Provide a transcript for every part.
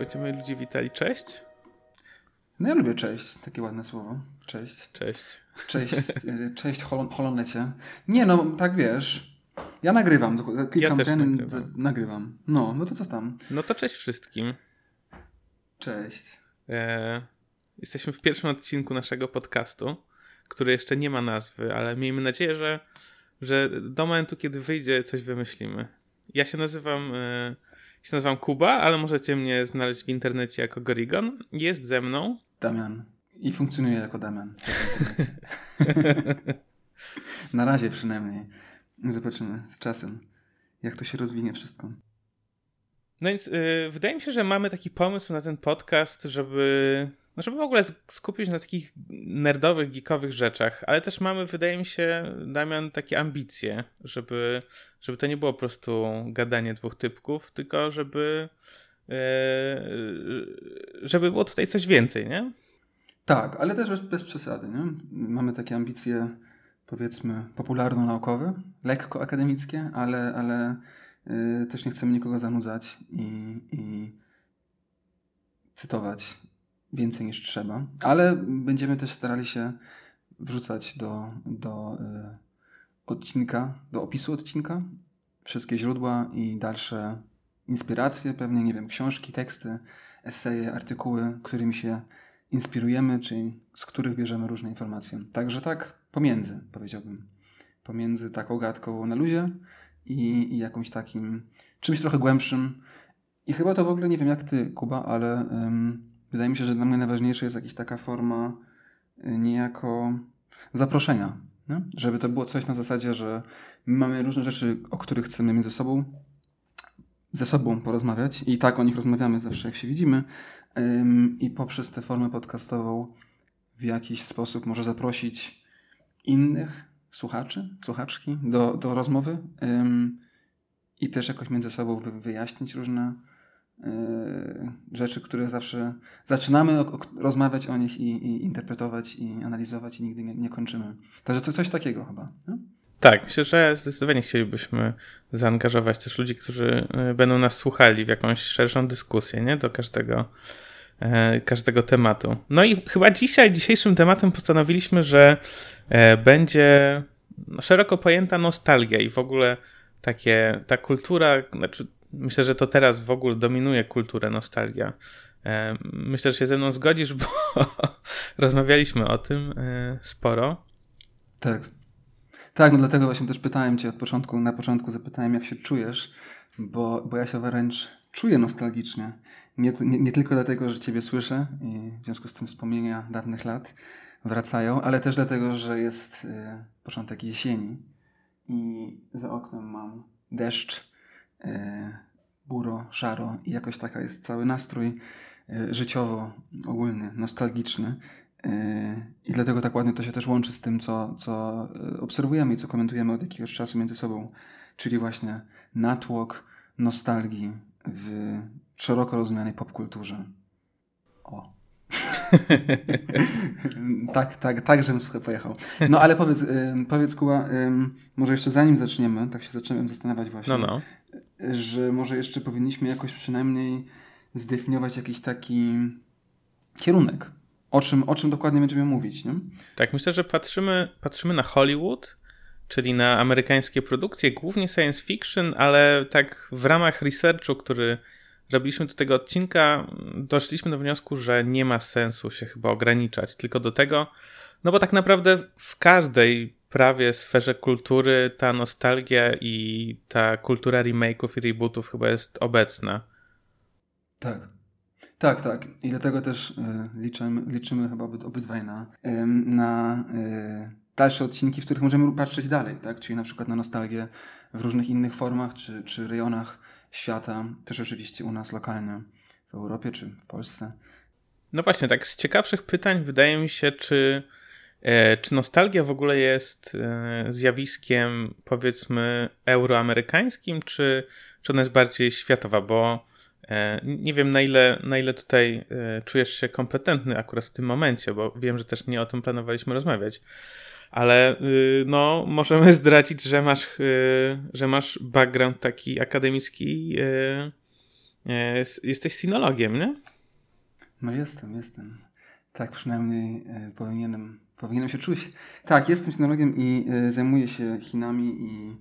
będziemy ludzi witali. Cześć? No ja lubię cześć, takie ładne słowo. Cześć. Cześć. Cześć, e, cześć Hol Holonecie. Nie no, tak wiesz, ja nagrywam, klikam ja ten, nagrywam. nagrywam. No, no to co tam? No to cześć wszystkim. Cześć. E, jesteśmy w pierwszym odcinku naszego podcastu, który jeszcze nie ma nazwy, ale miejmy nadzieję, że, że do momentu, kiedy wyjdzie, coś wymyślimy. Ja się nazywam, e, się nazywam Kuba, ale możecie mnie znaleźć w internecie jako Gorigon. Jest ze mną Damian. I funkcjonuje jako Damian. Na razie przynajmniej. Zobaczymy z czasem, jak to się rozwinie wszystko. No więc y, wydaje mi się, że mamy taki pomysł na ten podcast, żeby, no żeby w ogóle skupić na takich nerdowych, geekowych rzeczach, ale też mamy, wydaje mi się, Damian, takie ambicje, żeby, żeby to nie było po prostu gadanie dwóch typków, tylko żeby, y, żeby było tutaj coś więcej, nie? Tak, ale też bez, przesady. Nie? Mamy takie ambicje, powiedzmy, popularno-naukowe, lekko akademickie, ale, ale yy, też nie chcemy nikogo zanudzać i, i cytować więcej niż trzeba. Ale będziemy też starali się wrzucać do, do yy, odcinka, do opisu odcinka wszystkie źródła i dalsze inspiracje, pewnie, nie wiem, książki, teksty, eseje, artykuły, którymi się inspirujemy, czyli z których bierzemy różne informacje. Także tak pomiędzy, powiedziałbym. Pomiędzy taką gadką na luzie i, i jakimś takim czymś trochę głębszym. I chyba to w ogóle, nie wiem jak ty, Kuba, ale wydaje mi się, że dla mnie najważniejsza jest jakaś taka forma y, niejako zaproszenia. Nie? Żeby to było coś na zasadzie, że my mamy różne rzeczy, o których chcemy między sobą ze sobą porozmawiać i tak o nich rozmawiamy zawsze, jak się widzimy, i poprzez tę formę podcastową w jakiś sposób może zaprosić innych słuchaczy, słuchaczki do, do rozmowy i też jakoś między sobą wyjaśnić różne rzeczy, które zawsze zaczynamy rozmawiać o nich i, i, interpretować i analizować i nigdy nie, nie kończymy. Także to coś takiego chyba. Nie? Tak, myślę, że zdecydowanie chcielibyśmy zaangażować też ludzi, którzy e, będą nas słuchali w jakąś szerszą dyskusję, nie? Do każdego, e, każdego tematu. No i chyba dzisiaj, dzisiejszym tematem postanowiliśmy, że e, będzie szeroko pojęta nostalgia i w ogóle takie, ta kultura, znaczy myślę, że to teraz w ogóle dominuje kulturę nostalgia. Myślę, że się ze mną zgodzisz, bo rozmawialiśmy o tym sporo. Tak. Tak, no dlatego właśnie też pytałem cię od początku, na początku zapytałem, jak się czujesz, bo, bo ja się wręcz czuję nostalgicznie. Nie, nie, nie, tylko dlatego, że ciebie słyszę i w związku z tym wspomnienia dawnych lat wracają, ale też dlatego, że jest y, początek jesieni i za oknem mam deszcz, buro, szaro i jakoś taka jest cały nastrój y, życiowo ogólny, nostalgiczny. I dlatego tak ładnie to się też łączy z tym, co, co e, obserwujemy i co komentujemy od jakiegoś czasu między sobą, czyli właśnie natłok nostalgii w szeroko rozumianej popkulturze. O. tak, tak, tak, żebym słuchaj pojechał. No ale powiedz, powiedz Kuba, może jeszcze zanim zaczniemy, tak się zacząłem zastanawiać właśnie, no, no. Że może jeszcze powinniśmy jakoś przynajmniej zdefiniować jakiś taki kierunek o czym, o czym dokładnie będziemy mówić. Nie? Tak, myślę, że patrzymy, patrzymy na Hollywood, czyli na amerykańskie produkcje, głównie science fiction, ale tak w ramach researchu, który robiliśmy do tego odcinka, doszliśmy do wniosku, że nie ma sensu się chyba ograniczać tylko do tego, no bo tak naprawdę w każdej prawie sferze kultury ta nostalgia i ta kultura remake'ów i rebootów chyba jest obecna. Tak. Tak, tak. I dlatego też y, liczymy, liczymy chyba obydwaj na, y, na y, dalsze odcinki, w których możemy patrzeć dalej, tak? Czyli na przykład na nostalgię w różnych innych formach czy, czy rejonach świata, też oczywiście u nas lokalnie w Europie czy w Polsce. No właśnie, tak z ciekawszych pytań wydaje mi się, czy, czy nostalgia w ogóle jest e, zjawiskiem powiedzmy euroamerykańskim, czy, czy ona jest bardziej światowa, bo E, nie wiem, na ile, na ile tutaj e, czujesz się kompetentny akurat w tym momencie, bo wiem, że też nie o tym planowaliśmy rozmawiać. Ale y, no, możemy zdradzić, że masz, y, że masz background taki akademicki y, E, jesteś sinologiem, nie? No jestem, jestem. Tak, przynajmniej e, powinienem, powinienem się czuć. Tak, jestem sinologiem i e, zajmuję się Chinami i,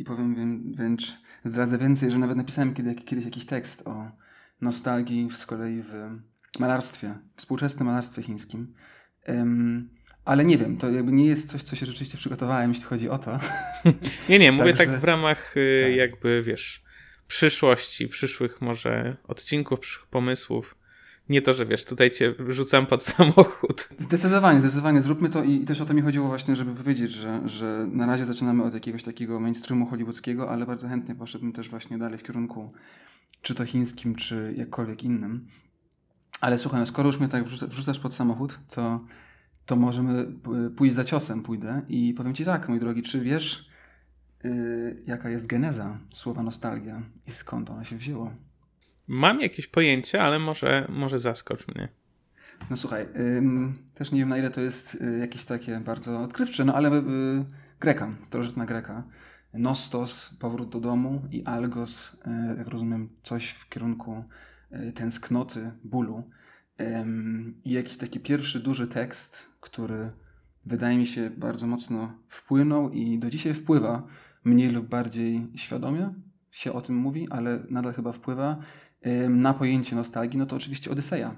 i powiem wręcz, zdradzę więcej, że nawet napisałem kiedy, kiedyś jakiś tekst o nostalgii z kolei w malarstwie, współczesnym malarstwie chińskim. Ale nie wiem, to jakby nie jest coś, co się rzeczywiście przygotowałem, jeśli chodzi o to. nie, nie, mówię Także, tak w ramach y, tak. jakby, wiesz, przyszłości, przyszłych może odcinków, przyszłych pomysłów. Nie to, że wiesz, tutaj cię rzucam pod samochód. Zdecydowanie, zdecydowanie. Zróbmy to i też o to mi chodziło właśnie, żeby powiedzieć, że, że na razie zaczynamy od jakiegoś takiego mainstreamu hollywoodzkiego, ale bardzo chętnie poszedłbym też właśnie dalej w kierunku czy to chińskim, czy jakkolwiek innym. Ale słuchaj, no skoro już mnie tak wrzucasz pod samochód, to to możemy pójść za ciosem, pójdę i powiem Ci tak, mój drogi, czy wiesz, yy, jaka jest geneza słowa nostalgia i skąd ona się wzięło? Mam jakieś pojęcie, ale może, może zaskocz mnie. No słuchaj, yy, też nie wiem na ile to jest yy, jakieś takie bardzo odkrywcze, no ale y, Greka, starożytna Greka. Nostos, powrót do domu i algos, y, jak rozumiem, coś w kierunku y, tęsknoty, bólu. I jakiś taki pierwszy duży tekst, który wydaje mi się bardzo mocno wpłynął i do dzisiaj wpływa, mniej lub bardziej świadomie się o tym mówi, ale nadal chyba wpływa na pojęcie nostalgii, no to oczywiście Odyseja,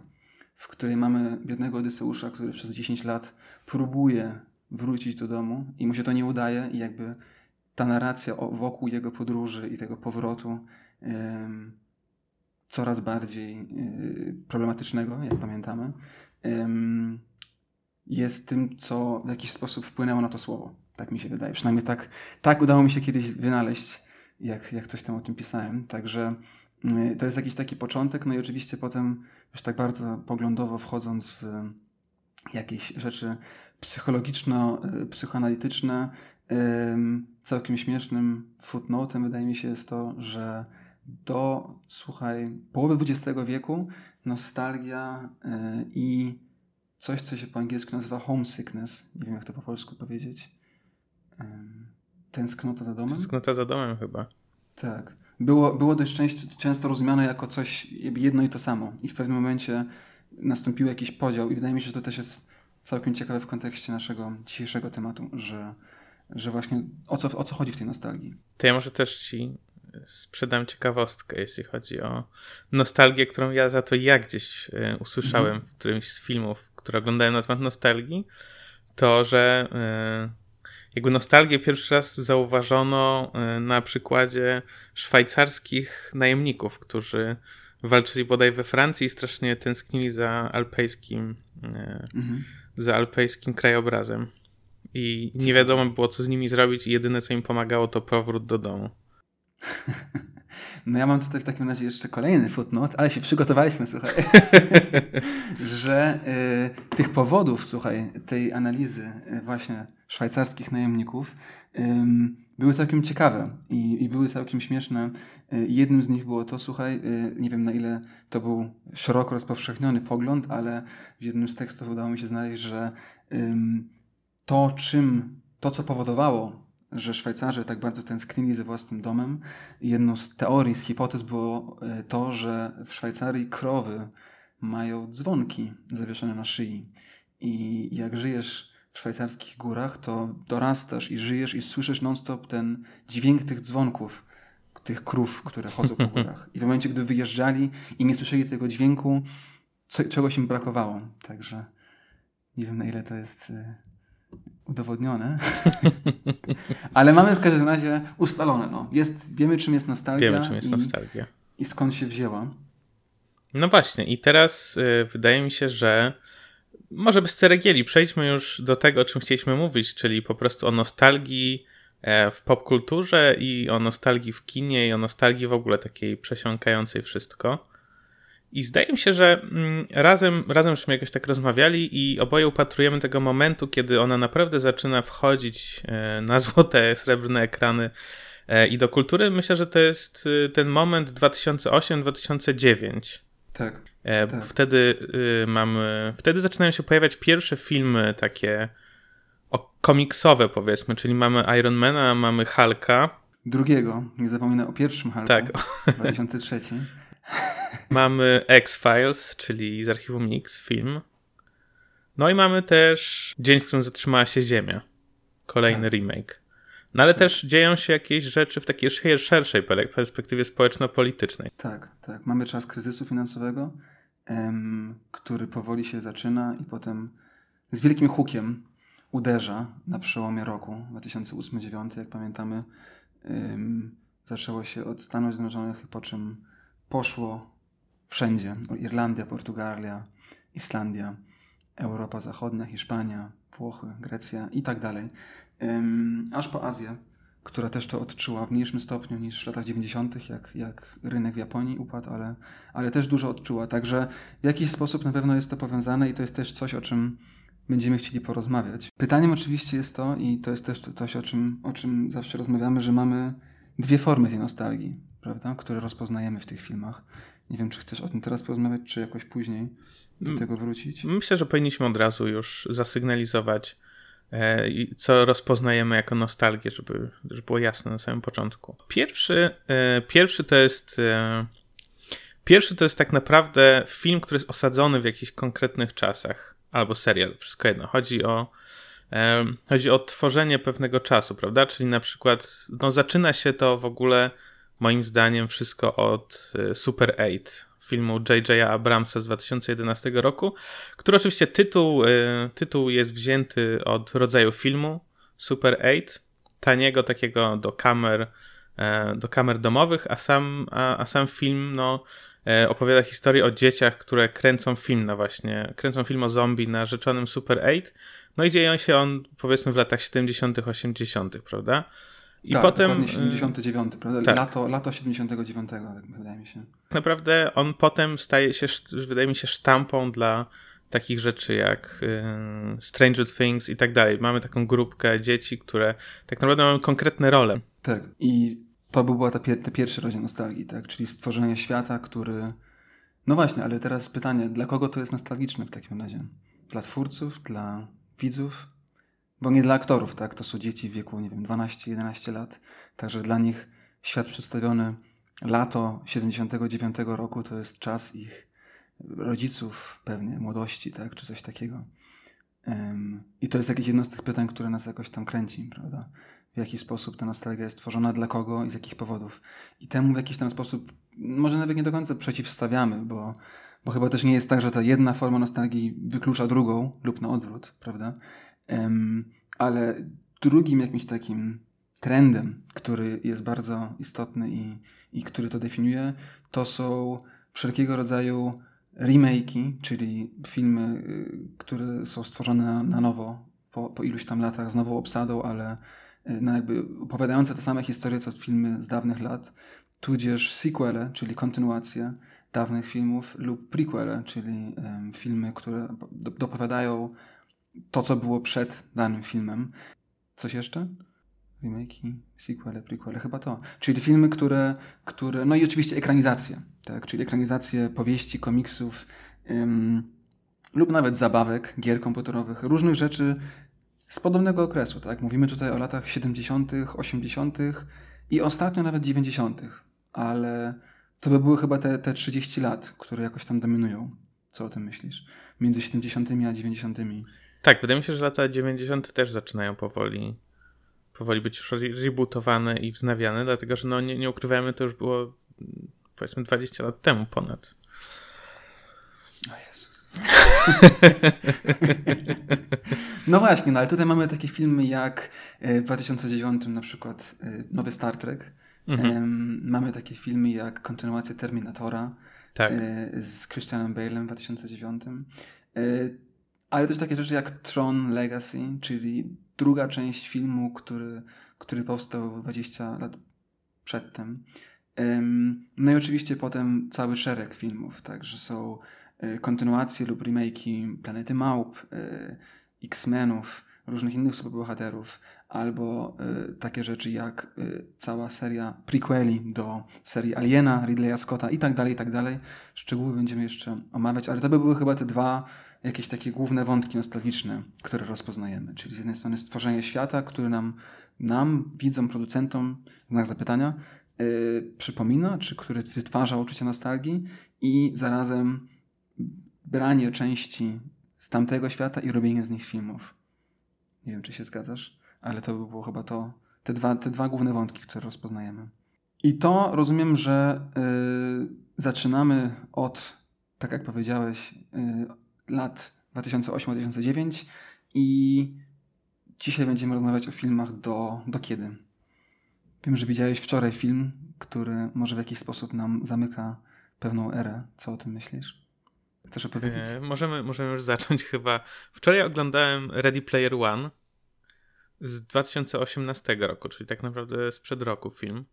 w której mamy biednego Odyseusza, który przez 10 lat próbuje wrócić do domu i mu się to nie udaje i jakby ta narracja wokół jego podróży i tego powrotu coraz bardziej y, problematycznego, jak pamiętamy, jest tym, co w jakiś sposób wpłynęło na to słowo. Tak mi się wydaje. Przynajmniej tak, tak udało mi się kiedyś wynaleźć, jak, jak coś tam o tym pisałem. Także to jest jakiś taki początek, no i oczywiście potem już tak bardzo poglądowo wchodząc w jakieś rzeczy psychologiczno-psychoanalityczne, całkiem śmiesznym footnotem wydaje mi się jest to, że do, słuchaj, połowy XX wieku nostalgia yy, i coś, co się po angielsku nazywa homesickness, nie wiem jak to po polsku powiedzieć, tęsknota za domem. Tęsknota za domem chyba. Tak. Było, było dość często, często rozumiane jako coś jedno i to samo. I w pewnym momencie nastąpił jakiś podział i wydaje mi się, że to też jest całkiem ciekawe w kontekście naszego dzisiejszego tematu, że, że właśnie o co, o co chodzi w tej nostalgii. To ja może też ci sprzedam ciekawostkę, jeśli chodzi o nostalgię, którą ja za to ja gdzieś e, usłyszałem w którymś z filmów, które oglądałem na temat nostalgii, to, że e, jakby nostalgię pierwszy raz zauważono e, na przykładzie szwajcarskich najemników, którzy walczyli bodaj we Francji i strasznie tęsknili za alpejskim, mhm. za alpejskim krajobrazem. I nie wiadomo było, co z nimi zrobić, i jedyne, co im pomagało, to powrót do domu. No ja mam tutaj w takim razie jeszcze kolejny footnote, ale się przygotowaliśmy, słuchaj, że y, tych powodów, słuchaj, tej analizy y, właśnie szwajcarskich najemników y, były całkiem ciekawe i, i były całkiem śmieszne. Y, jednym z nich było to, słuchaj, y, nie wiem na ile to był szeroko rozpowszechniony pogląd, ale w jednym z tekstów udało mi się znaleźć, że to, czym, to co powodowało że Szwajcarzy tak bardzo tęsknili za własnym domem. Jedną z teorii, z hipotez było e, to, że w Szwajcarii krowy mają dzwonki zawieszone na szyi. I jak żyjesz w szwajcarskich górach, to dorastasz i żyjesz i słyszysz non-stop ten dźwięk tych dzwonków, tych krów, które chodzą po górach. I w momencie, gdy wyjeżdżali i nie słyszeli tego dźwięku, co, czegoś im brakowało. Także nie wiem, na ile to jest e, udowodnione. Ale mamy w każdym razie ustalone. No. Jest, wiemy, czym jest nostalgia. Wiemy, czym jest i, nostalgia. I skąd się wzięła. No właśnie, i teraz y, wydaje mi się, że może bez ceregieli przejdźmy już do tego, o czym chcieliśmy mówić, czyli po prostu o nostalgii e, w popkulturze i o nostalgii w kinie i o nostalgii w ogóle takiej przesiąkającej wszystko. I zdaje mi się, że mm, razem, razem żeśmy jakoś tak rozmawiali i oboje upatrujemy tego momentu, kiedy ona naprawdę zaczyna wchodzić e, na złote, srebrne ekrany e, i do kultury. Myślę, że to jest e, ten moment 2008-2009. Tak, tak. Wtedy mamy, wtedy zaczynają się pojawiać pierwsze filmy takie komiksowe powiedzmy, czyli mamy Ironmana, mamy Hulka, drugiego, nie zapominę o pierwszym Hulku, Tak. 2003. Mamy X-Files, czyli z archiwum X, film. No i mamy też Dzień, w którym zatrzymała się Ziemia. Kolejny remake. No ale też dzieją się jakieś rzeczy w takiej sze- szerszej pe- perspektywie społeczno-politycznej. Tak, tak. Mamy czas kryzysu finansowego, em, który powoli się zaczyna i potem z wielkim hukiem uderza na przełomie roku 2008-2009, jak pamiętamy. em, zaczęło się od Stanów Zjednoczonych, po czym poszło wszędzie. Irlandia, Portugalia, Islandia, Europa Zachodnia, Hiszpania, Włochy, Grecja i tak dalej. Aż po Azję, która też to odczuła w mniejszym stopniu niż w latach 90., jak, jak rynek w Japonii upadł, ale, ale też dużo odczuła. Także w jakiś sposób na pewno jest to powiązane i to jest też coś, o czym będziemy chcieli porozmawiać. Pytaniem oczywiście jest to, i to jest też coś, o czym, o czym zawsze rozmawiamy, że mamy dwie formy tej nostalgii, prawda, które rozpoznajemy w tych filmach. Nie wiem, czy chcesz o tym teraz porozmawiać, czy jakoś później do tego wrócić. Myślę, że powinniśmy od razu już zasygnalizować, e, co rozpoznajemy jako nostalgię, żeby, żeby było jasne na samym początku. Pierwszy, e, pierwszy to jest. E, pierwszy to jest tak naprawdę film, który jest osadzony w jakichś konkretnych czasach, albo serial, wszystko jedno. Chodzi o. Chodzi o tworzenie pewnego czasu, prawda? Czyli na przykład, no zaczyna się to w ogóle, moim zdaniem, wszystko od e, Super 8, filmu J.J. Abramsa z 2011 roku, który oczywiście tytuł, y, tytuł jest wzięty od rodzaju filmu Super 8, taniego takiego do kamer, e, do kamer domowych, a sam, a, a sam film no, e, opowiada historię o dzieciach, które kręcą film na właśnie, kręcą film o zombie na rzeczonym Super 8, no i dzieją się on powiedzmy w latach 70., 80., prawda? I tak, potem dokładnie y, 79, prawda? tak. Lato, lato 79, tak wydaje mi się. naprawdę on potem staje się, wydaje mi się, sztampą dla takich rzeczy jak y, Stranger Things i tak dalej. Mamy taką grupkę dzieci, które tak naprawdę mają konkretne role. Tak. I to by była ta pier- ten pierwszy rodzaj nostalgii, tak? Czyli stworzenie świata, który... No właśnie, ale teraz pytanie, dla kogo to jest nostalgiczne w takim razie? Dla twórców, dla widzów? Bo nie dla aktorów, tak? To są dzieci w wieku, nie wiem, 12-11 lat. Także dla nich świat przedstawiony lato 79 roku to jest czas ich rodziców pewnie, młodości, tak? Czy coś takiego. I to jest jakieś jedno z tych pytań, które nas jakoś tam kręci, prawda? w jaki sposób ta nostalgia jest tworzona, dla kogo i z jakich powodów. I temu w jakiś tam sposób, może nawet nie do końca przeciwstawiamy, bo, bo chyba też nie jest tak, że ta jedna forma nostalgii wyklucza drugą lub na odwrót, prawda? Ale drugim jakimś takim trendem, który jest bardzo istotny i, i który to definiuje, to są wszelkiego rodzaju remake'i, czyli filmy, y, które są stworzone na, nowo po, po iluś tam latach z nową obsadą, ale y, no jakby opowiadające te same historie co filmy z dawnych lat, tudzież sequele, czyli kontynuacje dawnych filmów lub prequele, czyli em, filmy, które do, dopowiadają to, co było przed danym filmem. Coś jeszcze? Remake'i, sequele, prequele, chyba to. Czyli filmy, które, które no i oczywiście ekranizacje, tak? czyli ekranizacje powieści, komiksów ym, lub nawet zabawek, gier komputerowych, różnych rzeczy z podobnego okresu. Tak? Mówimy tutaj o latach 70., 80. i ostatnio nawet 90., ale to by były chyba te, te 30 lat, które jakoś tam dominują. Co o tym myślisz? Między 70. a 90. Tak, wydaje mi się, że lata 90. też zaczynają powoli powoli być już re- rebootowane i wznawiane, dlatego że no nie, nie ukrywajmy, to już było powiedzmy 20 lat temu ponad. O Jezus. No właśnie, no ale tutaj mamy takie filmy jak e, w 2009 na przykład e, nowy Star Trek. Mhm. Mamy takie filmy jak kontynuacja Terminatora Tak. e, z Christianem Bale'em w 2009. E, ale też takie rzeczy jak Tron Legacy, czyli druga część filmu, który, który powstał 20 lat przedtem. Em, No i oczywiście potem cały szereg filmów, także są e, kontynuacje lub remake'i Planety Małp, e, X-Menów, różnych innych superbohaterów, albo y, takie rzeczy jak cała seria prequeli do serii Aliena, Ridleya Scotta i tak dalej, i tak dalej. Szczegóły będziemy jeszcze omawiać, ale to by były chyba te dwa jakieś takie główne wątki nostalgiczne, które rozpoznajemy. Czyli z jednej strony stworzenie świata, który nam, nam widzom, producentom, znak zapytania, yy, przypomina, czy który wytwarza uczucie nostalgii i zarazem branie części z tamtego świata i robienie z nich filmów. Nie wiem, czy się zgadzasz, ale to by było chyba to, te dwa, te dwa główne wątki, które rozpoznajemy. I to rozumiem, że yy, zaczynamy od, tak jak powiedziałeś, yy, lat 2008-2009 i dzisiaj będziemy rozmawiać o filmach do, do kiedy. Wiem, że widziałeś wczoraj film, który może w jakiś sposób nam zamyka pewną erę. Co o tym myślisz? Chcesz opowiedzieć? E, możemy, możemy już zacząć chyba. Wczoraj oglądałem Ready Player One z 2018 roku, czyli tak naprawdę sprzed roku film.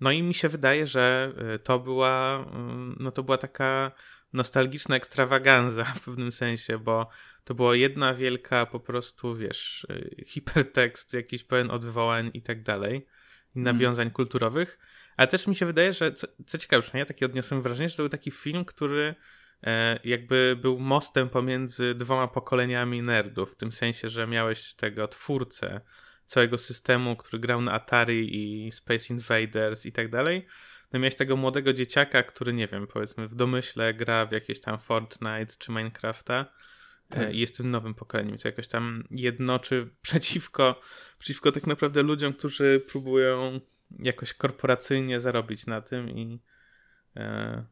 No i mi się wydaje, że e, to była, mm, no to była taka nostalgiczna ekstrawaganza w pewnym sensie, bo to była jedna wielka po prostu, wiesz, e, hipertekst, jakiś pełen odwołań i tak dalej, i mhm. nawiązań mm. kulturowych. Ale też mi się wydaje, że co, co ciekawe, przynajmniej ja takie odniosłem wrażenie, że to był taki film, który E, jakby był mostem pomiędzy dwoma pokoleniami nerdów, w tym sensie, że miałeś tego twórcę całego systemu, który grał na Atari i Space Invaders i tak dalej. No miałeś tego młodego dzieciaka, który, nie wiem, powiedzmy w domyśle gra w jakieś tam Fortnite czy Minecrafta e, tak. i jest tym nowym pokoleniem, co jakoś tam jednoczy przeciwko, przeciwko tak naprawdę ludziom, którzy próbują jakoś korporacyjnie zarobić na tym i e,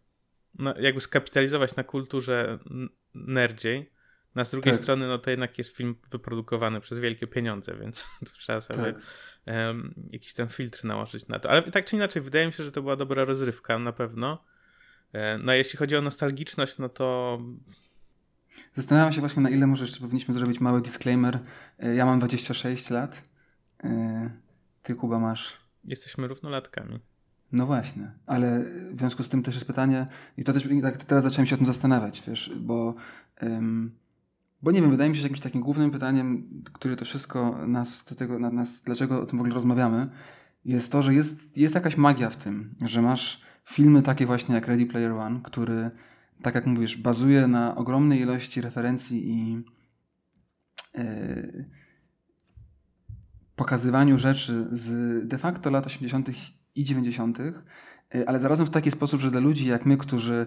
no, jakby skapitalizować na kulturze nerdziej. Na z drugiej tak. strony, no to jednak jest film wyprodukowany przez wielkie pieniądze, więc trzeba sobie tak. um, jakiś ten filtr nałożyć na to. Ale tak czy inaczej, wydaje mi się, że to była dobra rozrywka, na pewno. E, no a jeśli chodzi o nostalgiczność, no to... Zastanawiam się właśnie, na ile może jeszcze powinniśmy zrobić mały disclaimer. E, ja mam 26 lat. E, ty, Kuba, masz... Jesteśmy równolatkami. No właśnie, ale w związku z tym też jest pytanie, i to też tak teraz zacząłem się o tym zastanawiać, wiesz, bo, bo nie wiem, wydaje mi się, że jakimś takim głównym pytaniem, które to wszystko nas do tego, na nas, dlaczego o tym w ogóle rozmawiamy, jest to, że jest, jest jakaś magia w tym, że masz filmy takie właśnie jak Ready Player One, który, tak jak mówisz, bazuje na ogromnej ilości referencji i yy, pokazywaniu rzeczy z de facto lat 80 i 90., y, ale zarazem w taki sposób, że dla ludzi jak my, którzy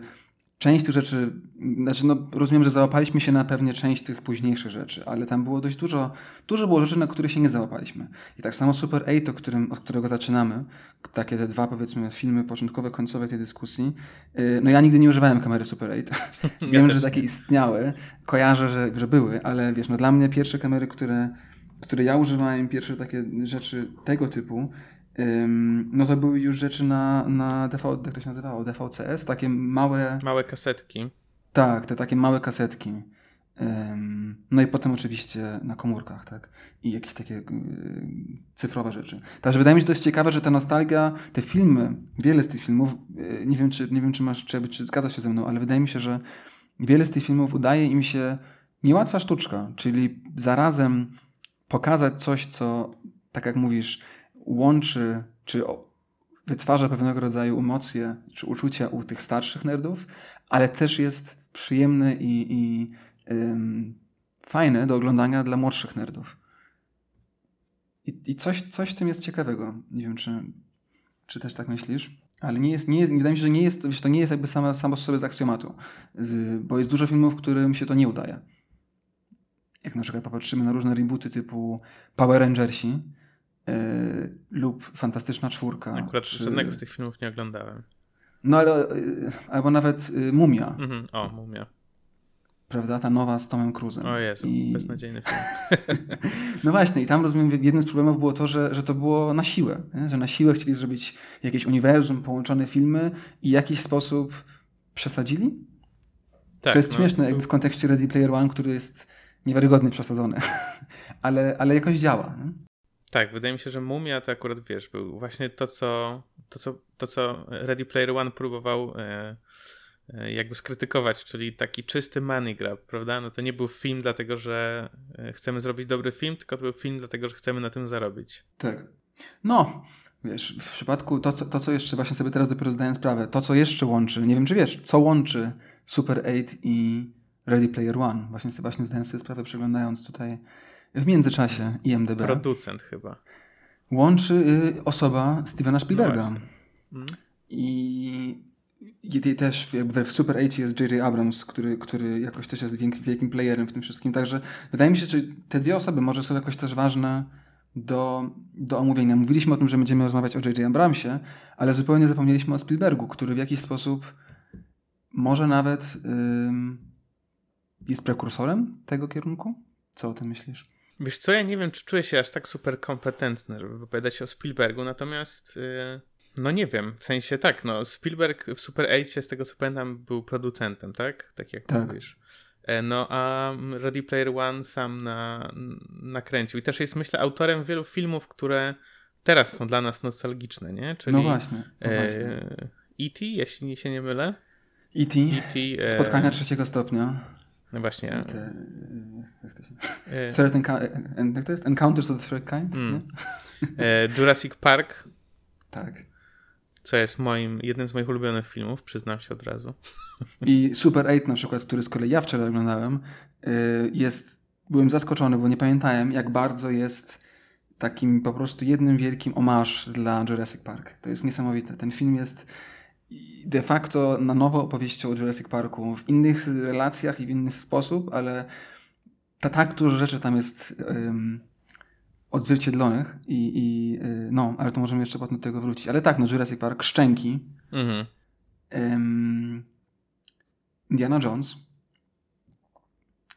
część tych rzeczy, znaczy no, rozumiem, że załapaliśmy się na pewnie część tych późniejszych rzeczy, ale tam było dość dużo, dużo było rzeczy, na które się nie załapaliśmy. I tak samo Super 8, którym, od którego zaczynamy, takie te dwa powiedzmy filmy początkowe, końcowe tej dyskusji, y, no ja nigdy nie używałem kamery Super 8. Wiem, ja że takie istniały, kojarzę, że, że były, ale wiesz, no dla mnie pierwsze kamery, które, które ja używałem, pierwsze takie rzeczy tego typu, no to były już rzeczy na, na DV, jak to się nazywało? DVCS, takie małe... Małe kasetki. Tak, te takie małe kasetki. No i potem oczywiście na komórkach, tak? I jakieś takie y, cyfrowe rzeczy. Także wydaje mi się, że to jest ciekawe, że ta nostalgia, te filmy, wiele z tych filmów, y, nie wiem, czy, nie wiem, czy masz, czy, czy zgadzasz się ze mną, ale wydaje mi się, że wiele z tych filmów udaje im się niełatwa sztuczka, czyli zarazem pokazać coś, co, tak jak mówisz, łączy, czy wytwarza pewnego rodzaju emocje, czy uczucia u tych starszych nerdów, ale też jest przyjemny i, i ym, fajny do oglądania dla młodszych nerdów. I, i coś, coś w tym jest ciekawego. Nie wiem, czy, czy też tak myślisz? Ale nie jest, nie jest, wydaje mi się, że nie jest, to nie jest jakby samo, samo sobie z aksjomatu, z, bo jest dużo filmów, którym się to nie udaje. Jak na przykład popatrzymy na różne rebooty typu Power Rangersi, lub Fantastyczna Czwórka. Akurat czy... żadnego z tych filmów nie oglądałem. No ale, y, albo nawet y, Mumia. Mhm. O, Mumia. Prawda? Ta nowa z Tomem Cruzem. O Jezu, I... beznadziejny film. no właśnie, i tam rozumiem, jednym z problemów było to, że, że to było na siłę. Nie? Że na siłę chcieli zrobić jakieś uniwersum, połączone filmy i w jakiś sposób przesadzili? Tak. To jest no, śmieszne, jakby w kontekście Ready Player One, który jest niewiarygodny przesadzony. ale, ale jakoś działa. Nie? Tak, wydaje mi się, że Mumia to akurat, wiesz, był właśnie to, co, to, co, to, co Ready Player One próbował e, e, jakby skrytykować, czyli taki czysty money grab, prawda? No to nie był film dlatego, że e, chcemy zrobić dobry film, tylko to był film dlatego, że chcemy na tym zarobić. Tak. No, wiesz, w przypadku to, co, to, co jeszcze właśnie sobie teraz dopiero zdaję sprawę, to, co jeszcze łączy, nie wiem, czy wiesz, co łączy Super 8 i Ready Player One. Właśnie właśnie zdałem sobie sprawę, przeglądając tutaj w międzyczasie IMDb. Producent chyba. Łączy y, osoba Stevena Spielberga. No I, I też jakby w Super 8 jest J.J. Abrams, który, który jakoś też jest wielkim playerem w tym wszystkim. Także wydaje mi się, że te dwie osoby może są jakoś też ważne do, do omówienia. Mówiliśmy o tym, że będziemy rozmawiać o J.J. Abramsie, ale zupełnie zapomnieliśmy o Spielbergu, który w jakiś sposób może nawet jest prekursorem tego kierunku. Co o tym myślisz? Wiesz co, ja nie wiem, czy czuję się aż tak super kompetentny, żeby wypowiadać o Spielbergu, natomiast yy, no nie wiem, w sensie tak, no Spielberg w Super 8 z tego co pamiętam był producentem, tak? Tak jak tak. mówisz. E, no a Ready Player One sam na, nakręcił i też jest myślę autorem wielu filmów, które teraz są dla nas nostalgiczne, nie? Czyli, no właśnie. No E.T., jeśli się nie mylę. E.T. E, e, Spotkania trzeciego stopnia. No właśnie. E, jak to się... Third jak to jest? Encounters of the Third Kind? Mm. Jurassic Park. Tak. Co jest moim, jednym z moich ulubionych filmów, przyznam się od razu. I Super 8 na przykład, który z kolei ja wczoraj oglądałem, jest, byłem zaskoczony, bo nie pamiętałem, jak bardzo jest takim po prostu jednym wielkim omarz dla Jurassic Park. To jest niesamowite. Ten film jest de facto na nowo opowieścią o Jurassic Parku w innych relacjach i w inny sposób, ale ta, tak dużo rzeczy tam jest um, odzwierciedlonych i, i y, no, ale to możemy jeszcze potem do tego wrócić. Ale tak, no Jurassic Park, Szczęki, mhm. um, Indiana Jones,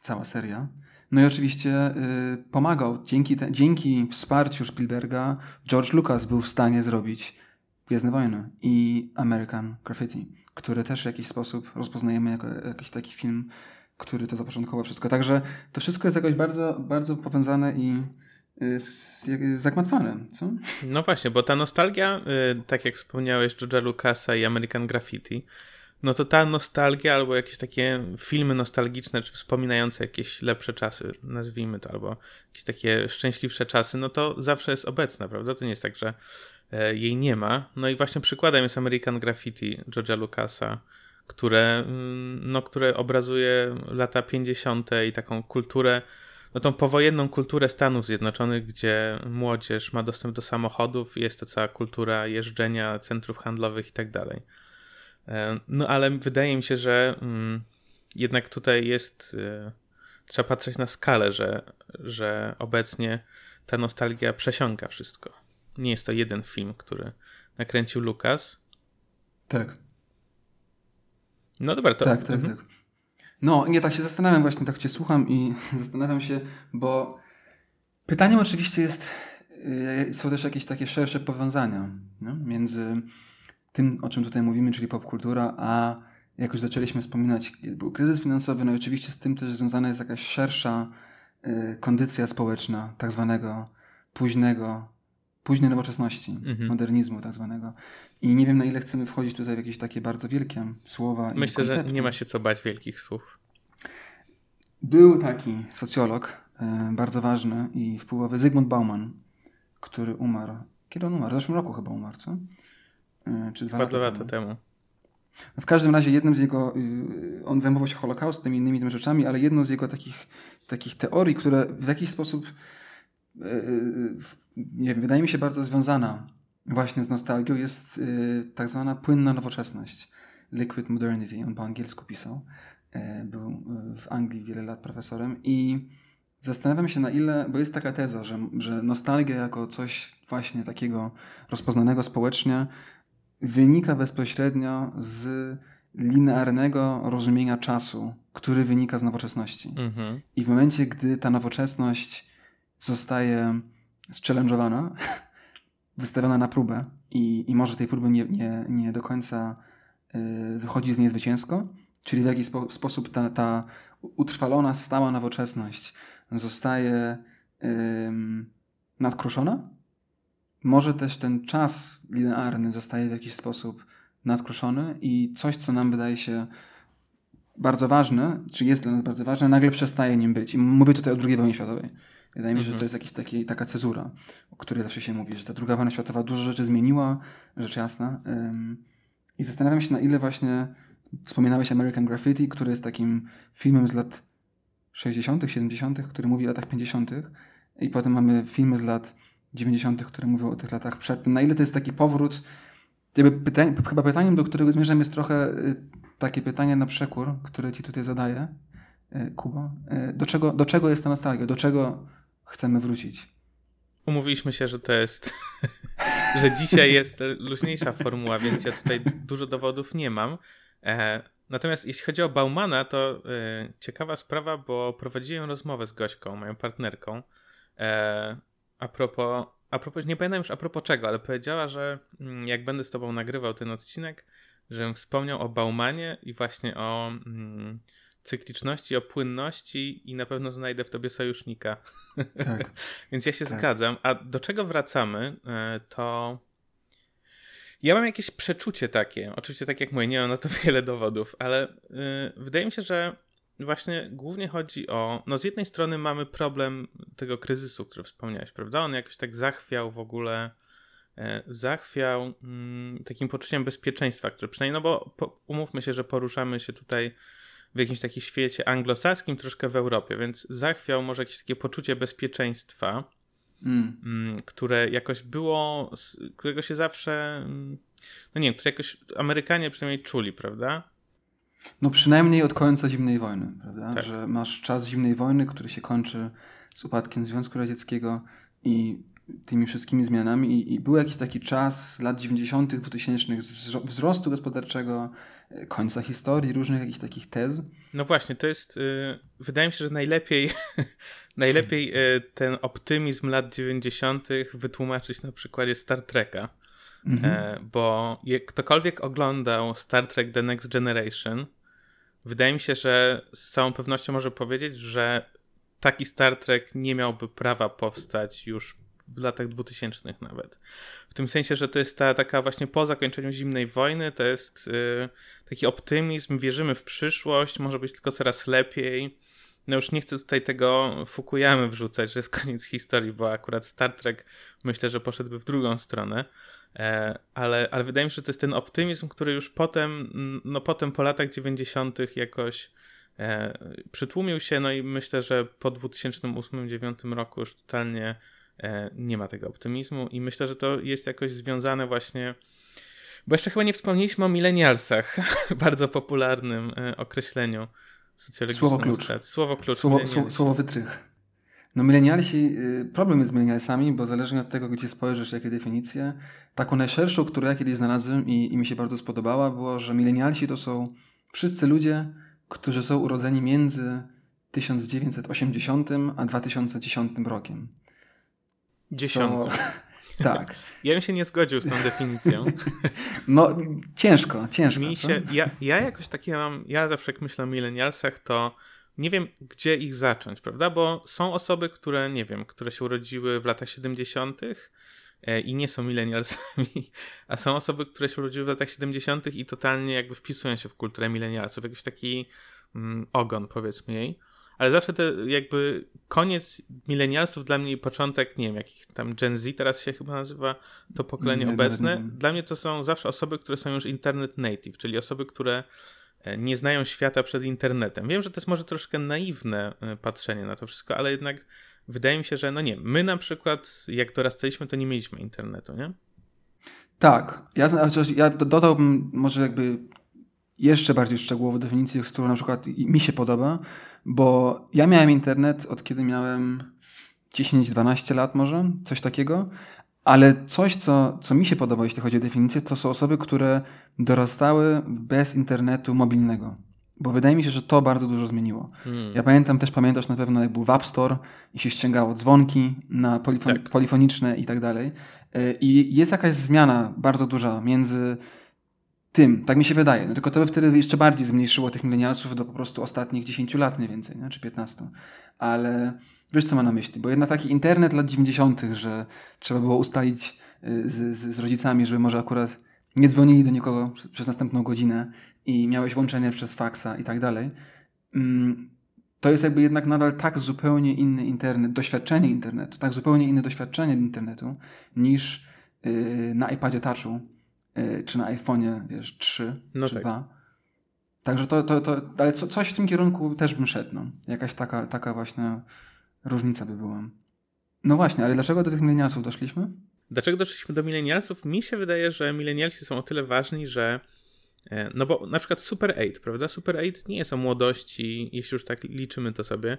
cała seria. No i oczywiście y, pomagał. Dzięki, te, dzięki wsparciu Spielberga George Lucas był w stanie zrobić Gwiezdne Wojny i American Graffiti, który też w jakiś sposób rozpoznajemy jako jakiś taki film, który to zapoczątkował wszystko. Także to wszystko jest jakoś bardzo, bardzo powiązane i y, zagmatwane, co? No właśnie, bo ta nostalgia, y, tak jak wspomniałeś, George'a Lucasa i American Graffiti, no to ta nostalgia albo jakieś takie filmy nostalgiczne, czy wspominające jakieś lepsze czasy, nazwijmy to, albo jakieś takie szczęśliwsze czasy, no to zawsze jest obecna, prawda? To nie jest tak, że E, jej nie ma. No i właśnie przykładem jest American Graffiti George'a Lucasa, które, mm, no, które obrazuje lata 50. i taką kulturę, no tą powojenną kulturę Stanów Zjednoczonych, gdzie młodzież ma dostęp do samochodów, jest to cała kultura jeżdżenia, centrów handlowych i tak dalej. E, no ale wydaje mi się, że mm, jednak tutaj jest, e, trzeba patrzeć na skalę, że, że obecnie ta nostalgia przesiąka wszystko. Nie jest to jeden film, który nakręcił Lukas. Tak. No dobra, to... Tak, tak, mhm. tak. No, nie, tak się zastanawiam właśnie, tak cię słucham i zastanawiam się, bo pytaniem oczywiście jest, y, są też jakieś takie szersze powiązania no? między tym, o czym tutaj mówimy, czyli popkultura, a jak już zaczęliśmy wspominać, był kryzys finansowy, no i oczywiście z tym też związana jest jakaś szersza y, kondycja społeczna, tak zwanego późnego późnej nowoczesności, mhm. modernizmu tak zwanego. I nie wiem, na ile chcemy wchodzić tutaj w jakieś takie bardzo wielkie słowa. Myślę, że nie ma się co bać wielkich słów. Był taki socjolog, e, bardzo ważny i wpływowy, Zygmunt Bauman, który umarł. Kiedy on umarł? W zeszłym roku chyba umarł, co? E, czy dwa, lata, lata temu. temu. W każdym razie jednym z jego, y, on zajmował się Holokaustem i innymi tymi rzeczami, ale jedną z jego takich, takich teorii, które w jakiś sposób nie wiem, wydaje mi się bardzo związana właśnie z nostalgią, jest e, tak zwana płynna nowoczesność. Liquid Modernity, on po angielsku pisał. Był w Anglii wiele lat profesorem i zastanawiam się na ile, bo jest taka teza, że, że nostalgia jako coś właśnie takiego rozpoznanego społecznie wynika bezpośrednio z linearnego rozumienia czasu, który wynika z nowoczesności. Mhm. I w momencie, gdy ta nowoczesność zostaje zchallenge'owana, wystawiona na próbę i, i może tej próby nie, nie, nie do końca y, wychodzi z niej zwycięsko, czyli w jakiś spo, sposób ta, ta utrwalona, stała nowoczesność zostaje y, nadkruszona. Może też ten czas linearny zostaje w jakiś sposób nadkruszony i coś, co nam wydaje się bardzo ważne, czy jest dla nas bardzo ważne, nagle przestaje nim być. I mówię tutaj o II wojnie światowej. Wydaje mi się, że to mhm. jest jakiś taki, taka cezura, o której zawsze się mówi, że ta druga wojna światowa dużo rzeczy zmieniła, rzecz jasna. I zastanawiam się, na ile właśnie wspominałeś American Graffiti, który jest takim filmem z lat 60., 70., który mówi o latach 50., i potem mamy filmy z lat 90., które mówią o tych latach przed tym. Na ile to jest taki powrót? Pytań, chyba pytaniem, do którego zmierzam, jest trochę y, takie pytanie na przekór, które ci tutaj zadaję, y, Kuba. Y, do czego, do czego jest ta nostalgia? Do czego chcemy wrócić? Umówiliśmy się, że to jest, że dzisiaj jest luźniejsza formuła, więc ja tutaj dużo dowodów nie mam. E, natomiast jeśli chodzi o Baumana, to e, ciekawa sprawa, bo prowadziłem rozmowę z Gośką, moją partnerką, e, a propos, a propos, nie pamiętam już a propos czego, ale powiedziała, że mm, jak będę z tobą nagrywał ten odcinek, żebym wspomniał o Baumanie i właśnie o mm, cykliczności, o płynności i na pewno znajdę w tobie sojusznika. Tak. Więc ja się tak. zgadzam. A do czego wracamy, to ja mam jakieś przeczucie takie, oczywiście tak jak mówię, nie mam na to wiele dowodów, ale yy, wydaje mi się, że właśnie głównie chodzi o, no z jednej strony mamy problem tego kryzysu, który wspomniałeś, prawda? On jakoś tak zachwiał w ogóle, e, zachwiał mm, takim poczuciem bezpieczeństwa, które przynajmniej, no bo po, umówmy się, że poruszamy się tutaj w jakimś takim świecie anglosaskim, troszkę w Europie, więc zachwiał może jakieś takie poczucie bezpieczeństwa, Mm. mm. które jakoś było, którego się zawsze, mm, no nie wiem, które jakoś Amerykanie przynajmniej czuli, prawda? No przynajmniej od końca zimnej wojny, prawda? Tak. Że masz czas zimnej wojny, który się kończy z upadkiem Związku Radzieckiego i tymi wszystkimi zmianami i, i był jakiś taki czas lat 90., 2000 wzrostu gospodarczego, e, końca historii, różnych jakichś takich tez. No właśnie, to jest, yy, wydaje mi się, że najlepiej, najlepiej yy, ten optymizm lat 90. wytłumaczyć na przykładzie Star Treka. Mhm. E, bo jak ktokolwiek oglądał Star Trek The Next Generation, wydaje mi się, że z całą pewnością może powiedzieć, że taki Star Trek nie miałby prawa powstać już w latach 2000 nawet. W tym sensie, że to jest ta taka właśnie po zakończeniu zimnej wojny, to jest yy, taki optymizm, wierzymy w przyszłość, może być tylko coraz lepiej. No już nie chcę tutaj tego Fukuyamy wrzucać, że jest koniec historii, bo akurat Star Trek myślę, że poszedłby w drugą stronę. E, ale, ale wydaje mi się, że to jest ten optymizm, który już potem, no potem po latach 90. jakoś e, przytłumił się, no i myślę, że po 2008-2009 roku już totalnie nie ma tego optymizmu i myślę, że to jest jakoś związane właśnie bo jeszcze chyba nie wspomnieliśmy o milenialsach, bardzo popularnym e, określeniu socjologicznym. Słowo klucz. Słowo klucz. Słowo, słowo, słowo wytrych. No milenialsi, y, problem jest z milenialsami, bo zależnie od tego, gdzie spojrzysz, jakie definicje, taką najszerszą, którą ja kiedyś znalazłem i, i mi się bardzo spodobała, było, że milenialsi to są wszyscy ludzie, którzy są urodzeni między 1980 a 2010 rokiem. Dziesiąty. So, tak. Ja bym się nie zgodził z tą definicją. No, ciężko, ciężko. Mi się, ja, ja jakoś takie mam, ja zawsze jak myślę o milenialsach, to nie wiem, gdzie ich zacząć, prawda? Bo są osoby, które, nie wiem, które się urodziły w latach 70. E, i nie są milenialsami, a są osoby, które się urodziły w latach 70. i totalnie jakby wpisują się w kulturę milenialsów, jakiś taki mm, ogon, powiedzmy jej ale zawsze te jakby koniec milenialsów dla mnie i początek, nie wiem, jakich tam Gen Z teraz się chyba nazywa, to pokolenie nie, obecne. Nie, nie, dla mnie to są zawsze osoby, które są już internet native, czyli osoby, które e, nie znają świata przed internetem. Wiem, że to jest może troszkę naiwne e, patrzenie na to wszystko, ale jednak wydaje mi się, że no nie, my na przykład jak dorastaliśmy, to nie mieliśmy internetu, nie? Tak. Ja, ja dodałbym może jakby jeszcze bardziej szczegółową definicję, z którą na przykład mi się podoba, bo ja miałem internet od kiedy miałem 10-12 lat może, coś takiego, ale coś, co, co mi się podoba, jeśli chodzi o definicję, to są osoby, które dorastały bez internetu mobilnego. Bo wydaje mi się, że to bardzo dużo zmieniło. Hmm. Ja pamiętam, też pamiętasz na pewno, jak był w App Store i się ściągało dzwonki na polifon tak. polifoniczne i tak dalej. E, I jest jakaś zmiana bardzo duża między tym, tak mi się wydaje. No tylko to by wtedy jeszcze bardziej zmniejszyło tych milenialsów do po prostu ostatnich 10 lat mniej więcej, nie? czy 15. Ale wiesz co ma na myśli, bo jednak taki internet lat 90., że trzeba było ustalić y, z, z, z rodzicami, żeby może akurat nie dzwonili do nikogo przez następną godzinę i miałeś łączenie przez faksa i tak dalej, mm, to jest jakby jednak nadal tak zupełnie inny internet, doświadczenie internetu, tak zupełnie inne doświadczenie internetu niż yy, na iPadzie Touchu czy na iPhone'ie, wiesz, 3 no czy tak. 2. Także to, to, to ale co, coś w tym kierunku też bym szedł, no. Jakaś taka, taka właśnie różnica by była. No właśnie, ale dlaczego do tych milenialsów doszliśmy? Dlaczego doszliśmy do milenialsów? Mi się wydaje, że milenialsi są o tyle ważni, że e, no bo na przykład Super 8, prawda? Super 8 nie jest o młodości, jeśli już tak liczymy to sobie,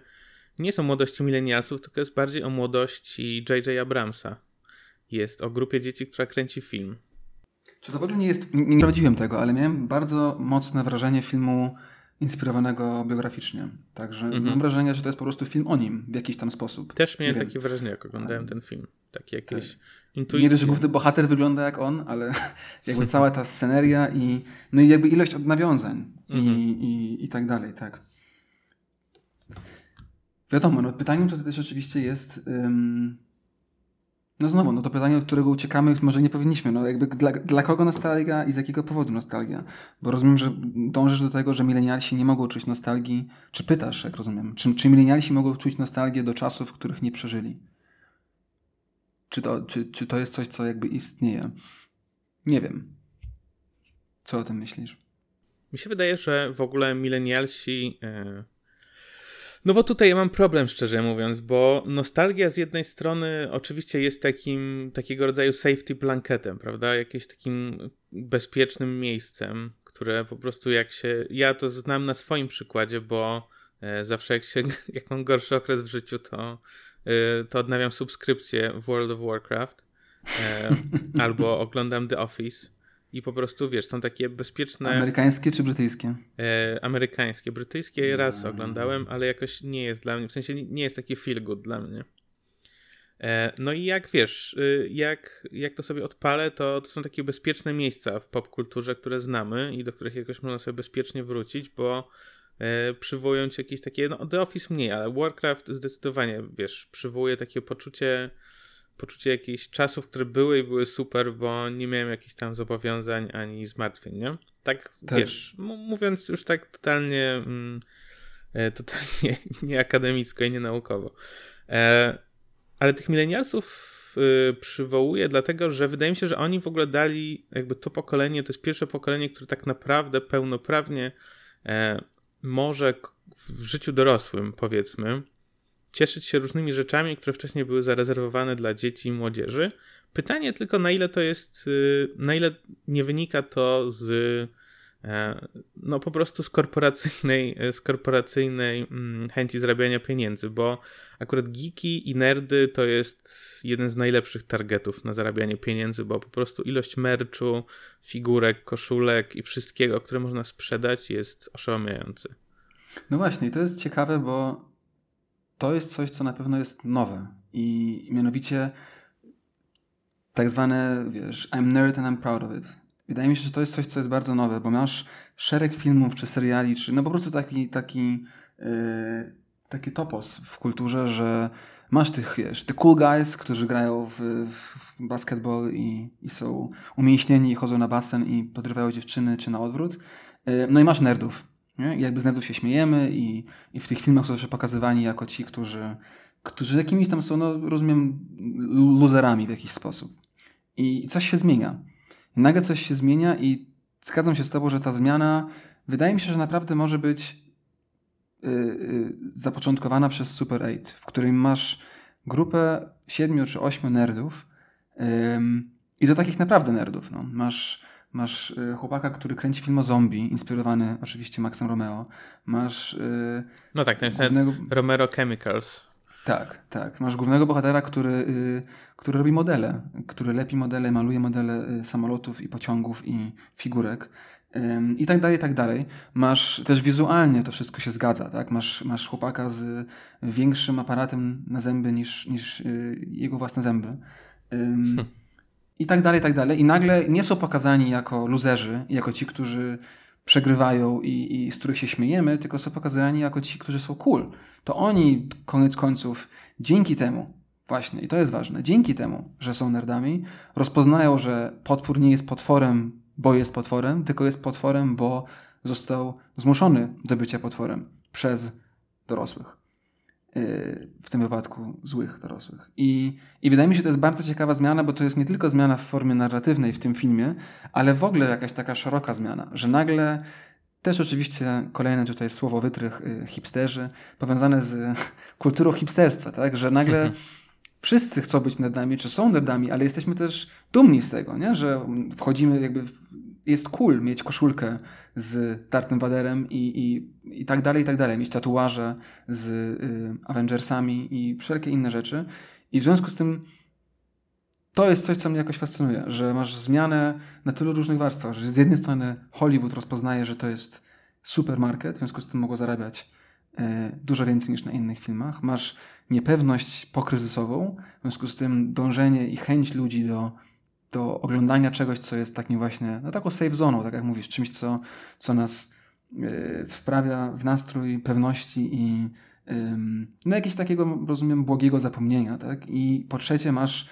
nie jest o młodości milenialsów, tylko jest bardziej o młodości J.J. Abramsa. Jest o grupie dzieci, która kręci film. Czy to w ogóle nie jest, nie, nie prowadziłem tego, ale miałem bardzo mocne wrażenie filmu inspirowanego biograficznie. Także mhm. mam wrażenie, że to jest po prostu film o nim w jakiś tam sposób. Też miałem takie wrażenie, jak oglądałem ten film. Takie jakieś tak. intuicje. Nie dość, że główny bohater wygląda jak on, ale jakby cała ta sceneria i no i jakby ilość nawiązań mhm. i, i, i tak dalej, tak. Wiadomo, no pytaniem to też oczywiście jest um, no znowu, no to pytanie, od którego uciekamy, może nie powinniśmy. No jakby dla, dla kogo nostalgia i z jakiego powodu nostalgia? Bo rozumiem, że dążysz do tego, że milenialsi nie mogą czuć nostalgii. Czy pytasz, jak rozumiem, czy, czy milenialsi mogą czuć nostalgię do czasów, których nie przeżyli? Czy to, czy, czy to jest coś, co jakby istnieje? Nie wiem. Co o tym myślisz? Mi się wydaje, że w ogóle milenialsi... Yy no bo tutaj ja mam problem, szczerze mówiąc, bo nostalgia z jednej strony oczywiście jest takim, takiego rodzaju safety blanketem, prawda? Jakimś takim bezpiecznym miejscem, które po prostu jak się... Ja to znam na swoim przykładzie, bo e, zawsze jak się, jak mam gorszy okres w życiu, to, e, to odnawiam subskrypcję w World of Warcraft e, albo oglądam The Office i po prostu, wiesz, są takie bezpieczne... Amerykańskie czy brytyjskie? E, amerykańskie. Brytyjskie raz oglądałem, ale jakoś nie jest dla mnie, w sensie nie jest taki feel good dla mnie. E, no i jak wiesz, y, jak, jak to sobie odpalę, to, to są takie bezpieczne miejsca w popkulturze, które znamy i do których jakoś można sobie bezpiecznie wrócić, bo e, przywołują ci jakieś takie, no The Office mniej, ale Warcraft zdecydowanie, wiesz, przywołuje takie poczucie poczucie jakichś czasów, które były i były super, bo nie miałem jakichś tam zobowiązań ani zmartwień, nie? Tak, tak. wiesz, mówiąc już tak totalnie, mm, e, totalnie nie akademicko i nie naukowo. E, ale tych milenialsów y, przywołuję dlatego, że wydaje mi się, że oni w ogóle dali jakby to pokolenie, to jest pierwsze pokolenie, które tak naprawdę pełnoprawnie e, może w życiu dorosłym, powiedzmy, cieszyć się różnymi rzeczami, które wcześniej były zarezerwowane dla dzieci i młodzieży. Pytanie tylko, na ile to jest, y, na ile nie wynika to z e, no po prostu z korporacyjnej, z korporacyjnej mm, chęci zarabiania pieniędzy, bo akurat geeki i nerdy to jest jeden z najlepszych targetów na zarabianie pieniędzy, bo po prostu ilość merchu, figurek, koszulek i wszystkiego, które można sprzedać jest oszałamiający. No właśnie, to jest ciekawe, bo to jest coś, co na pewno jest nowe. I mianowicie tak zwane, wiesz, I'm nerd and I'm proud of it. Wydaje mi się, że to jest coś, co jest bardzo nowe, bo masz szereg filmów, czy seriali, czy no po prostu taki, taki, yy, taki topos w kulturze, że masz tych, wiesz, the cool guys, którzy grają w, w basketball i, i są umięśnieni i chodzą na basen i podrywają dziewczyny, czy na odwrót. Yy, no i masz nerdów, nie? I jakby z nerdów się śmiejemy i, i w tych filmach są zawsze pokazywani jako ci, którzy, którzy jakimiś tam są, no rozumiem, luzerami w jakiś sposób. I coś się zmienia. I nagle coś się zmienia i zgadzam się z tobą, że ta zmiana wydaje mi się, że naprawdę może być yy, yy, zapoczątkowana przez Super 8, w którym masz grupę siedmiu czy ośmiu nerdów yy, i to takich naprawdę nerdów. No. Masz Masz y, chłopaka, który kręci film o zombie, inspirowany oczywiście Maxem Romeo. Masz. Y, no tak, to jest głównego... Romero Chemicals. Tak, tak. Masz głównego bohatera, który, y, który robi modele, który lepi modele, maluje modele samolotów i pociągów i figurek. I tak dalej, i tak dalej. Masz też wizualnie to wszystko się zgadza, tak? Masz, masz chłopaka z większym aparatem na zęby niż, niż jego własne zęby. i tak dalej, i tak dalej. I nagle nie są pokazani jako luzerzy, jako ci, którzy przegrywają i, i z których się śmiejemy, tylko są pokazani jako ci, którzy są cool. To oni, koniec końców, dzięki temu, właśnie, i to jest ważne, dzięki temu, że są nerdami, rozpoznają, że potwór nie jest potworem bo jest potworem, tylko jest potworem, bo został zmuszony do bycia potworem przez dorosłych. W tym wypadku złych dorosłych. I, I wydaje mi się, że to jest bardzo ciekawa zmiana, bo to jest nie tylko zmiana w formie narratywnej w tym filmie, ale w ogóle jakaś taka szeroka zmiana, że nagle też oczywiście kolejne tutaj słowo wytrych yy, hipsterzy, powiązane z kulturą hipsterstwa, tak? że nagle wszyscy chcą być nerdami, czy są nerdami, ale jesteśmy też dumni z tego, nie? że wchodzimy jakby w, jest cool mieć koszulkę z Darthem Vaderem i, i, i tak dalej, i tak dalej. Mieć tatuaże z y, Avengersami i wszelkie inne rzeczy. I w związku z tym to jest coś, co mnie jakoś fascynuje, że masz zmianę na tylu różnych warstwach, że z jednej strony Hollywood rozpoznaje, że to jest supermarket, w związku z tym mogło zarabiać y, dużo więcej niż na innych filmach. Masz niepewność pokryzysową, w związku z tym dążenie i chęć ludzi do do oglądania czegoś, co jest takim właśnie, no taką safe zoną, tak jak mówisz, czymś, co, co nas yy, wprawia w nastrój pewności i yy, no jakiegoś takiego, rozumiem, błogiego zapomnienia, tak? I po trzecie masz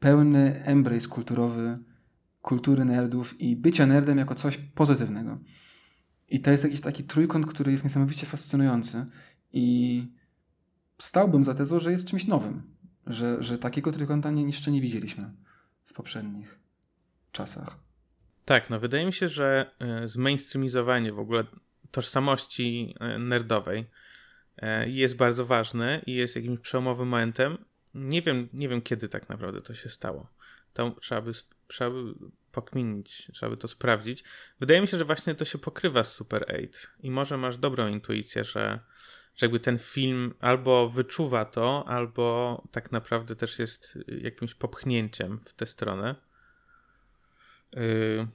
pełny embrace kulturowy, kultury nerdów i bycia nerdem jako coś pozytywnego. I to jest jakiś taki trójkąt, który jest niesamowicie fascynujący i stałbym za tezą, że jest czymś nowym, że, że takiego trójkąta nie, jeszcze nie widzieliśmy poprzednich czasach. Tak, no wydaje mi się, że e, zmainstreamizowanie w ogóle tożsamości e, nerdowej e, jest bardzo ważne i jest jakimś przełomowym momentem. Nie wiem, nie wiem kiedy tak naprawdę to się stało. To trzeba by, trzeba by pokminić, trzeba by to sprawdzić. Wydaje mi się, że właśnie to się pokrywa z Super 8 i może masz dobrą intuicję, że że jakby ten film albo wyczuwa to, albo tak naprawdę też jest jakimś popchnięciem w tę stronę. Yy,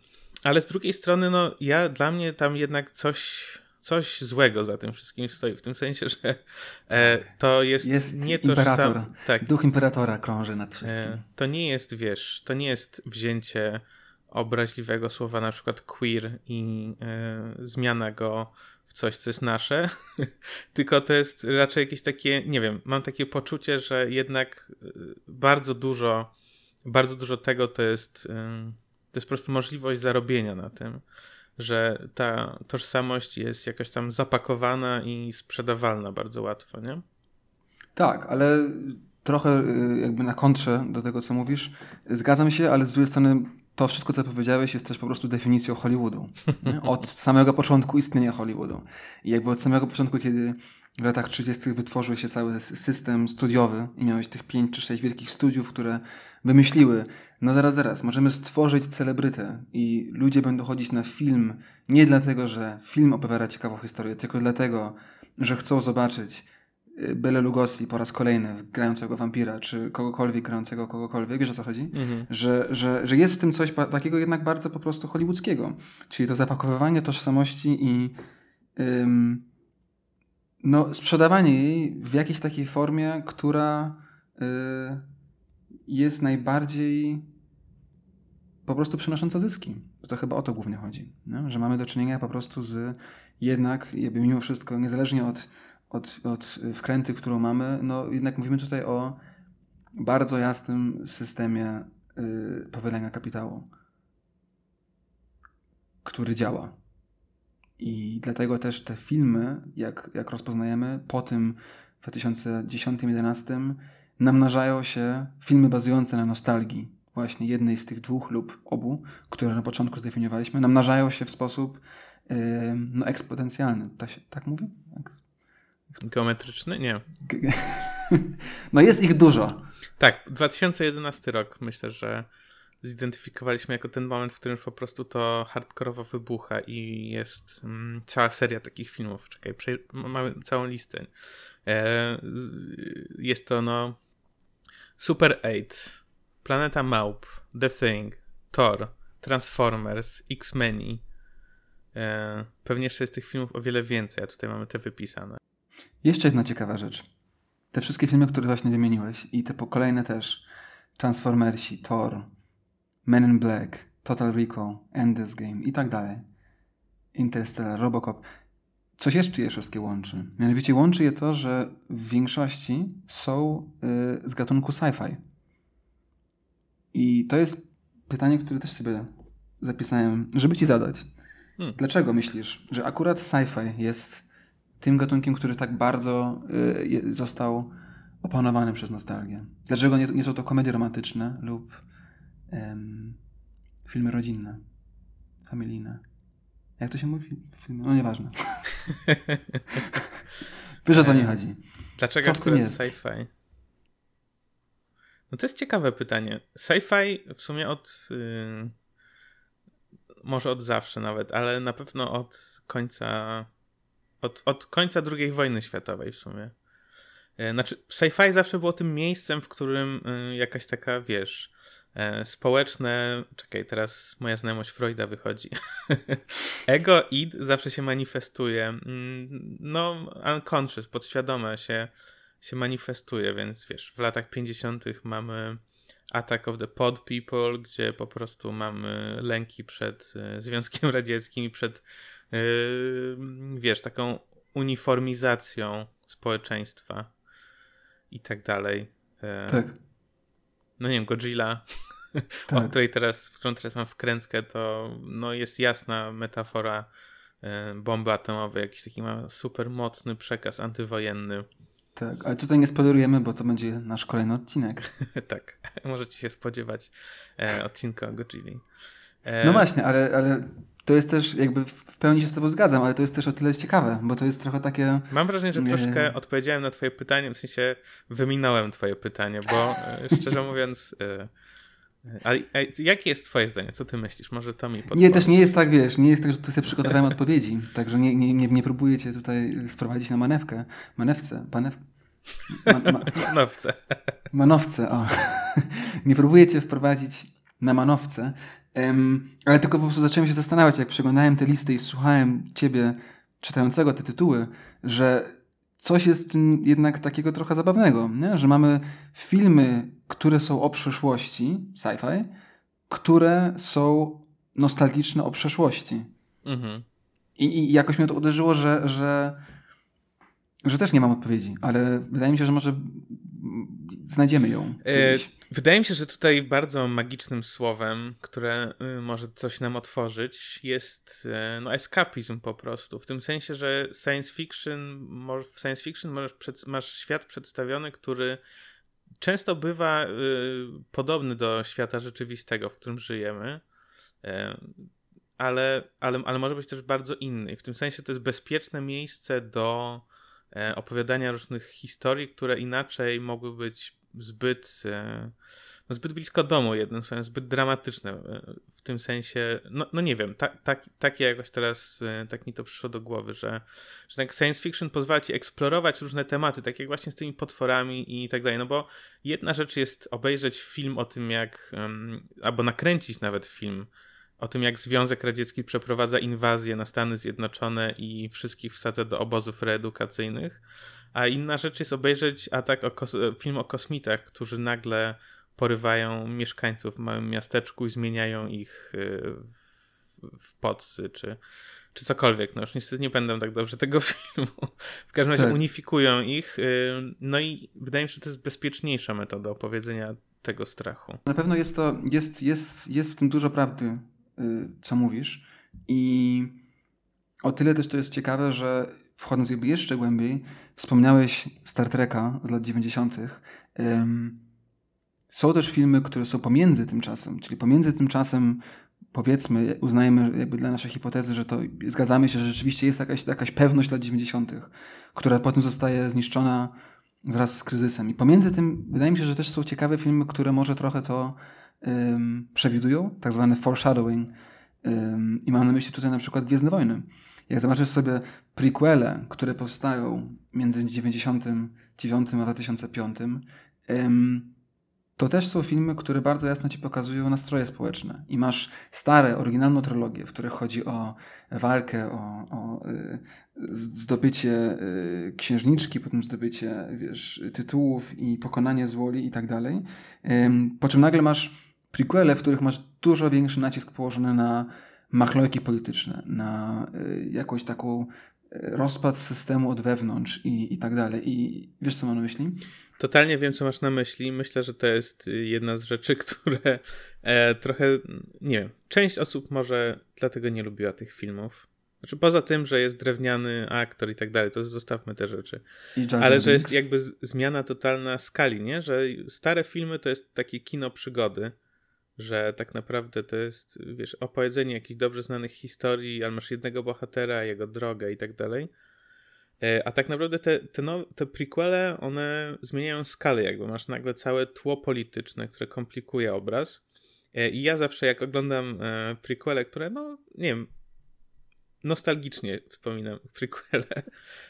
ale z drugiej strony, no ja, dla mnie tam jednak coś, coś złego za tym wszystkim stoi, w tym sensie, że e, tak. to jest, jest nie imperator. Sam, tak, Duch imperatora krąży nad wszystkim. E, to nie jest, wiesz, to nie jest wzięcie obraźliwego słowa, na przykład queer i e, zmiana go w coś, co jest nasze, tylko to jest raczej jakieś takie, nie wiem, mam takie poczucie, że jednak e, bardzo dużo, bardzo dużo tego to jest, e, to jest po prostu możliwość zarobienia na tym, że ta tożsamość jest jakaś tam zapakowana i sprzedawalna bardzo łatwo, nie? Tak, ale trochę e, jakby na kontrze do tego, co mówisz, zgadzam się, ale z drugiej strony to wszystko, co powiedziałeś, jest też po prostu definicją Hollywoodu. Nie? Od samego początku istnienia Hollywoodu. I jakby od samego początku, kiedy w latach 30. wytworzył się cały system studiowy i miałeś tych pięć czy sześć wielkich studiów, które wymyśliły, no zaraz, zaraz, możemy stworzyć celebrytę i ludzie będą chodzić na film nie dlatego, że film opowiada ciekawą historię, tylko dlatego, że chcą zobaczyć Bele Lugosi po raz kolejny grającego wampira, czy kogokolwiek grającego kogokolwiek, wiesz o co chodzi? Mhm. Że, że, że jest w tym coś takiego jednak bardzo po prostu hollywoodzkiego. Czyli to zapakowywanie tożsamości i ym, no, sprzedawanie jej w jakiejś takiej formie, która y, jest najbardziej po prostu przynosząca zyski. To chyba o to głównie chodzi. Że mamy do czynienia po prostu z jednak, jakby mimo wszystko, niezależnie od od, od wkręty, którą mamy, no jednak mówimy tutaj o bardzo jasnym systemie yy, powielenia kapitału, który działa. I dlatego też te filmy, jak, jak rozpoznajemy, po tym w 2010-2011 namnażają się filmy bazujące na nostalgii, właśnie jednej z tych dwóch lub obu, które na początku zdefiniowaliśmy, namnażają się w sposób yy, no, eksponencjalny. Tak, się, tak mówi? Geometryczny? Nie. No jest ich dużo. Tak, 2011 rok myślę, że zidentyfikowaliśmy jako ten moment, w którym po prostu to hardkorowo wybucha i jest mm, cała seria takich filmów. Czekaj, mamy całą listę. E, jest to no Super 8, Planeta Małp, The Thing, Thor, Transformers, X-Men. E, pewnie jeszcze jest tych filmów o wiele więcej, a tutaj mamy te wypisane. Jeszcze jedna ciekawa rzecz. Te wszystkie filmy, które właśnie wymieniłeś i te kolejne też Transformersi, Thor, Men in Black, Total Recall, Endless Game i tak dalej. Interstellar, Robocop. Coś jeszcze je wszystkie łączy. Mianowicie łączy je to, że w większości są yy, z gatunku sci-fi. I to jest pytanie, które też sobie zapisałem, żeby ci zadać. Hmm. Dlaczego myślisz, że akurat sci-fi jest tym gatunkiem, który tak bardzo y, został opanowany przez nostalgię? Dlaczego nie, nie są to komedie romantyczne lub filmy rodzinne, familijne? Jak to się mówi? Filmy? No nieważne. Wiesz o co mi chodzi. Dlaczego co akurat sci-fi? No to jest ciekawe pytanie. Sci-fi w sumie od. Yy, może od zawsze nawet, ale na pewno od końca. Od, od końca II wojny światowej w sumie. Yy, znaczy, sci-fi zawsze było tym miejscem, w którym yy, jakaś taka, wiesz, yy, społeczne. Czekaj, teraz moja znajomość Freuda wychodzi. Ego, id zawsze się manifestuje. Mm, no, unconscious, podświadome się się manifestuje, więc wiesz, w latach 50. mamy Attack of the Pod People, gdzie po prostu mamy lęki przed e, Związkiem Radzieckim i przed, yy, wiesz, taką uniformizacją społeczeństwa i tak dalej. E, tak. No nie wiem, Godzilla, tak. o której teraz, w którą teraz mam wkrętkę, to no, jest jasna metafora bomby atomowej, jakiś taki ma super mocny przekaz antywojenny. Tak, ale tutaj nie spoilerujemy, bo to będzie nasz kolejny odcinek. tak, możecie się spodziewać e, odcinka o Godzilli. E... No właśnie, ale, ale to jest też, jakby w pełni się z tobą zgadzam, ale to jest też o tyle ciekawe, bo to jest trochę takie... Mam wrażenie, że troszkę odpowiedziałem na twoje pytanie, w sensie wyminąłem twoje pytanie, bo e, szczerze mówiąc... E, a, jakie jest twoje zdanie? Co ty myślisz? Może to mi podpowiedz. Nie, też nie jest tak, wiesz, nie jest tak, że tu sobie przygotowałem odpowiedzi, także nie, nie, nie, nie próbuję cię tutaj wprowadzić na manewkę. Manewce, panew... Ma, ma... Manowce. Manowce, o. nie próbuję cię wprowadzić na manowce, um, ale tylko po prostu zacząłem się zastanawiać, jak przeglądałem te listy i słuchałem ciebie czytającego te tytuły, że coś jest w tym jednak takiego trochę zabawnego, nie? że mamy filmy, które są o przeszłości, sci-fi, które są nostalgiczne o przeszłości. Mhm. I, I, jakoś mnie to uderzyło, że, że, że też nie mam odpowiedzi, ale wydaje mi się, że może znajdziemy ją. E, wydaje mi się, że tutaj bardzo magicznym słowem, które y, może coś nam otworzyć, jest y, no, escapizm po prostu. W tym sensie, że science fiction, w science fiction masz, masz świat przedstawiony, który często bywa y, podobny do świata rzeczywistego, w którym żyjemy. Ale, ale, ale może być też bardzo inny. W tym sensie to jest bezpieczne miejsce do E, opowiadania różnych historii, które inaczej mogły być zbyt, e, no zbyt blisko domu jednym słowem, zbyt dramatyczne e, w tym sensie, no, no nie wiem, tak, tak, takie jakoś teraz, tak mi to przyszło do głowy, że, że tak science fiction pozwala ci eksplorować różne tematy, tak jak właśnie z tymi potworami i tak dalej, no bo jedna rzecz jest obejrzeć film o tym jak, albo nakręcić nawet film o tym, jak Związek Radziecki przeprowadza inwazję na Stany Zjednoczone i wszystkich wsadza do obozów reedukacyjnych. A inna rzecz jest obejrzeć atak o film o kosmitach, którzy nagle porywają mieszkańców w małym miasteczku i zmieniają ich y, w, podsy, czy, czy cokolwiek. No już niestety nie będę tak dobrze tego filmu. W każdym razie tak. unifikują ich. Y, no i wydaje mi się, że to jest bezpieczniejsza metoda opowiedzenia tego strachu. Na pewno jest to, jest, jest, jest w tym dużo prawdy. Y, co mówisz. I o tyle też to jest ciekawe, że wchodząc jakby jeszcze głębiej, wspomniałeś Star Treka z lat 90. Są też filmy, które są pomiędzy tym czasem, czyli pomiędzy tym czasem powiedzmy, uznajemy jakby dla naszej hipotezy, że to zgadzamy się, że rzeczywiście jest jakaś, jakaś pewność lat 90., która potem zostaje zniszczona wraz z kryzysem. I pomiędzy tym wydaje mi się, że też są ciekawe filmy, które może trochę to um, przewidują, tak zwany foreshadowing. Um, I mam na myśli tutaj na przykład Gwiezdne Wojny. Jak zobaczysz sobie prequele, które powstają między 99 a 2005, um, to też są filmy, które bardzo jasno ci pokazują nastroje społeczne. I masz stare, oryginalną trylogię, w której chodzi o walkę, o, o y, zdobycie y, księżniczki, potem zdobycie wiesz, tytułów i pokonanie złoli i tak dalej. Po czym nagle masz prequele, w których masz dużo większy nacisk położony na machlojki polityczne, na y, jakąś taką rozpad systemu od wewnątrz i, i tak dalej. I wiesz, co mam na myśli? Totalnie wiem, co masz na myśli. Myślę, że to jest jedna z rzeczy, które e, trochę, nie wiem, część osób może dlatego nie lubiła tych filmów. Znaczy, poza tym, że jest drewniany aktor i tak dalej, to zostawmy te rzeczy. Ale że jest jakby zmiana totalna skali, nie? Że stare filmy to jest takie kino przygody, że tak naprawdę to jest, wiesz, opowiedzenie jakichś dobrze znanych historii, ale masz jednego bohatera, jego drogę i tak dalej. E, a tak naprawdę te, te, no, te prequele, one zmieniają skalę, jakby masz nagle całe tło polityczne, które komplikuje obraz. E, I ja zawsze, jak oglądam e, prequele, które, no, nie wiem, nostalgicznie wspominam prequele,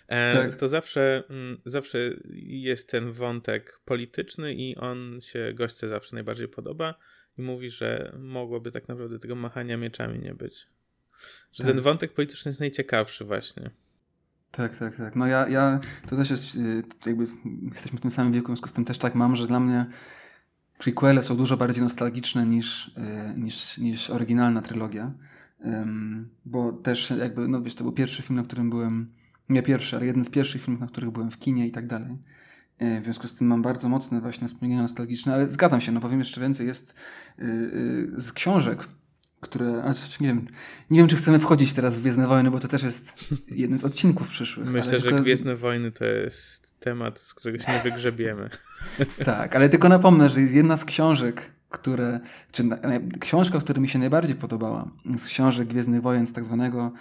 tak. to zawsze, mm, zawsze jest ten wątek polityczny i on się goście zawsze najbardziej podoba i mówi, że mogłoby tak naprawdę tego machania mieczami nie być. Że tak. ten wątek polityczny jest najciekawszy właśnie. Tak, tak, tak. No ja, ja to też jest y, jakby jesteśmy w tym samym wieku, w związku z tym też tak mam, że dla mnie prequele są dużo bardziej nostalgiczne niż, y, niż, niż oryginalna trylogia. Bo też jakby, no wiesz, to był pierwszy film, na którym byłem, nie pierwszy, ale jeden z pierwszych filmów, na których byłem w kinie i tak dalej. E, w związku z tym mam bardzo mocne właśnie wspomnienia nostalgiczne, ale zgadzam się, no powiem jeszcze więcej, jest y, z książek, które, a, nie wiem, nie wiem, czy chcemy wchodzić teraz w Gwiezdne Wojny, bo to też jest jeden z odcinków przyszłych. Myślę, że tylko... Gwiezdne Wojny to jest temat, z którego się nie wygrzebiemy. tak, ale tylko napomnę, że jest jedna z książek, które, czy na, książka, która mi się najbardziej podobała, z książek Gwiezdnych Wojen, z tak zwanego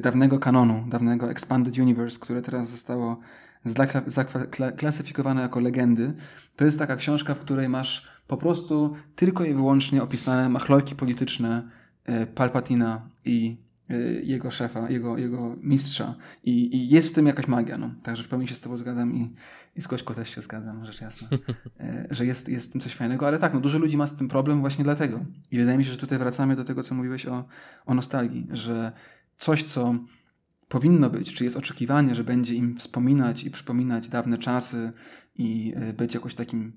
dawnego kanonu, dawnego Expanded Universe, które teraz zostało zaklasyfikowane jako legendy. To jest taka książka, w której masz po prostu tylko i wyłącznie opisane machlojki polityczne E, Palpatina i e, jego szefa, jego, jego mistrza. I, I, jest w tym jakaś magia. No. Także w pełni się z Tobą zgadzam i, i z Kośką też się zgadzam, rzecz jasna, e, że jest, jest w tym coś fajnego. Ale tak, no, dużo ludzi ma z tym problem właśnie dlatego. I wydaje mi się, że tutaj wracamy do tego, co mówiłeś o, o nostalgii, że coś, co powinno być, czy jest oczekiwanie, że będzie im wspominać i przypominać dawne czasy i być jakoś takim